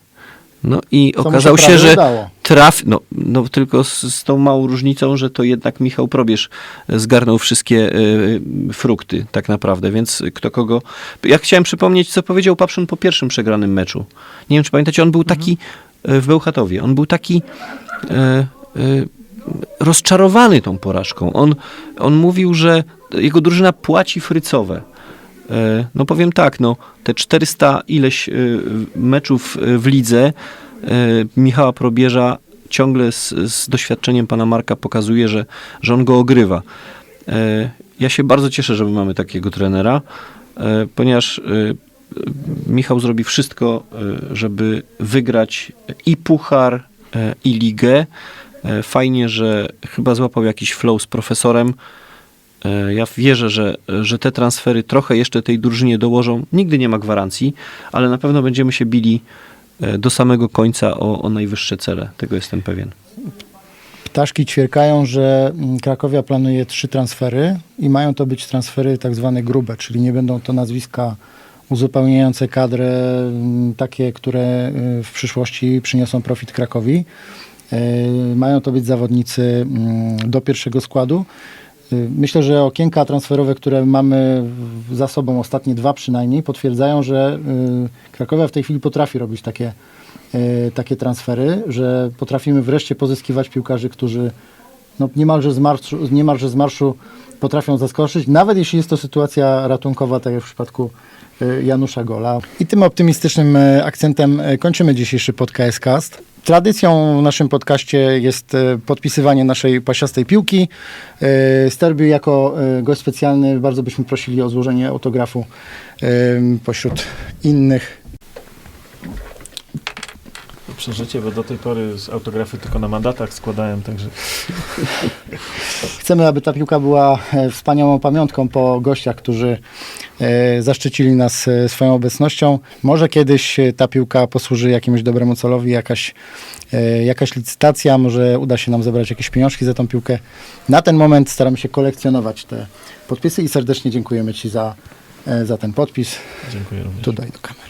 No i Co okazało się, prawie że udało. traf, no, no tylko z, z tą małą różnicą, że to jednak Michał Probierz zgarnął wszystkie y, frukty tak naprawdę, więc kto kogo... Ja chciałem przypomnieć, co powiedział Papszun po pierwszym przegranym meczu. Nie wiem, czy pamiętacie, on był taki y, w Bełchatowie, on był taki y, y, rozczarowany tą porażką. On, on mówił, że jego drużyna płaci frycowe. E, No powiem tak, no, te 400 ileś e, meczów e, w lidze Michała Probierza ciągle z, z doświadczeniem pana Marka pokazuje, że, że on go ogrywa. Ja się bardzo cieszę, że my mamy takiego trenera. ponieważ Michał zrobi wszystko, żeby wygrać i puchar, i ligę. Fajnie, że chyba złapał jakiś flow z profesorem. E, Ja wierzę, że, że te transfery trochę jeszcze tej drużynie dołożą. Nigdy nie ma gwarancji, ale na pewno będziemy się bili e, do samego końca o, o najwyższe cele. Tego jestem pewien. Ptaszki ćwierkają, że mm, Krakowia planuje trzy transfery i mają to być transfery tak zwane grube, czyli nie będą to nazwiska uzupełniające kadrę, mm, takie, które y, w przyszłości przyniosą profit Krakowi. Y, Mają to być zawodnicy mm, do pierwszego składu. Y, Myślę, że okienka transferowe, które mamy za sobą, ostatnie dwa przynajmniej, potwierdzają, że y, Krakowia w tej chwili potrafi robić takie, y, takie transfery, że potrafimy wreszcie pozyskiwać piłkarzy, którzy no, niemalże, z marszu, niemalże z marszu potrafią zaskoczyć, nawet jeśli jest to sytuacja ratunkowa, tak jak w przypadku Janusza Gola. I tym optymistycznym akcentem kończymy dzisiejszy podcast Cast. Tradycją w naszym podcaście jest y, podpisywanie naszej pasiastej piłki. Sterby jako y, gość specjalny bardzo byśmy prosili o złożenie autografu pośród innych. Przeżycie, bo do tej pory z autografy tylko na mandatach składałem, także Chcemy, aby ta piłka była e, wspaniałą pamiątką po gościach, którzy e, zaszczycili nas e, swoją obecnością. Może kiedyś ta piłka posłuży jakiemuś dobremu celowi, jakaś, jakaś licytacja, może uda się nam zebrać jakieś pieniążki za tą piłkę. Na ten moment staramy się kolekcjonować te podpisy i serdecznie dziękujemy Ci za, za ten podpis. dziękuję również. Tutaj do kamery.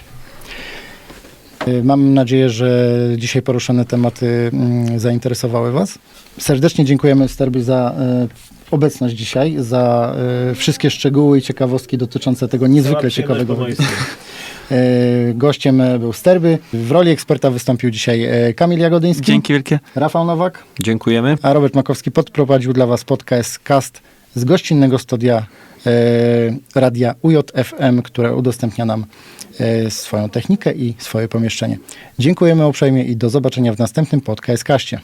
Y, Mam nadzieję, że dzisiaj poruszone tematy mm, zainteresowały Was. Serdecznie dziękujemy Sterby za y, obecność dzisiaj, za y, wszystkie szczegóły i ciekawostki dotyczące tego niezwykle ciekawego Gościem był Sterby. W roli eksperta wystąpił dzisiaj Kamil Jagodyński, Dzięki wielkie. Rafał Nowak, Dziękujemy. a Robert Makowski podprowadził dla Was podcast Cast z gościnnego studia e, radia UJFM, które udostępnia nam swoją technikę i swoje pomieszczenie. Dziękujemy uprzejmie i do zobaczenia w następnym podcast Castie.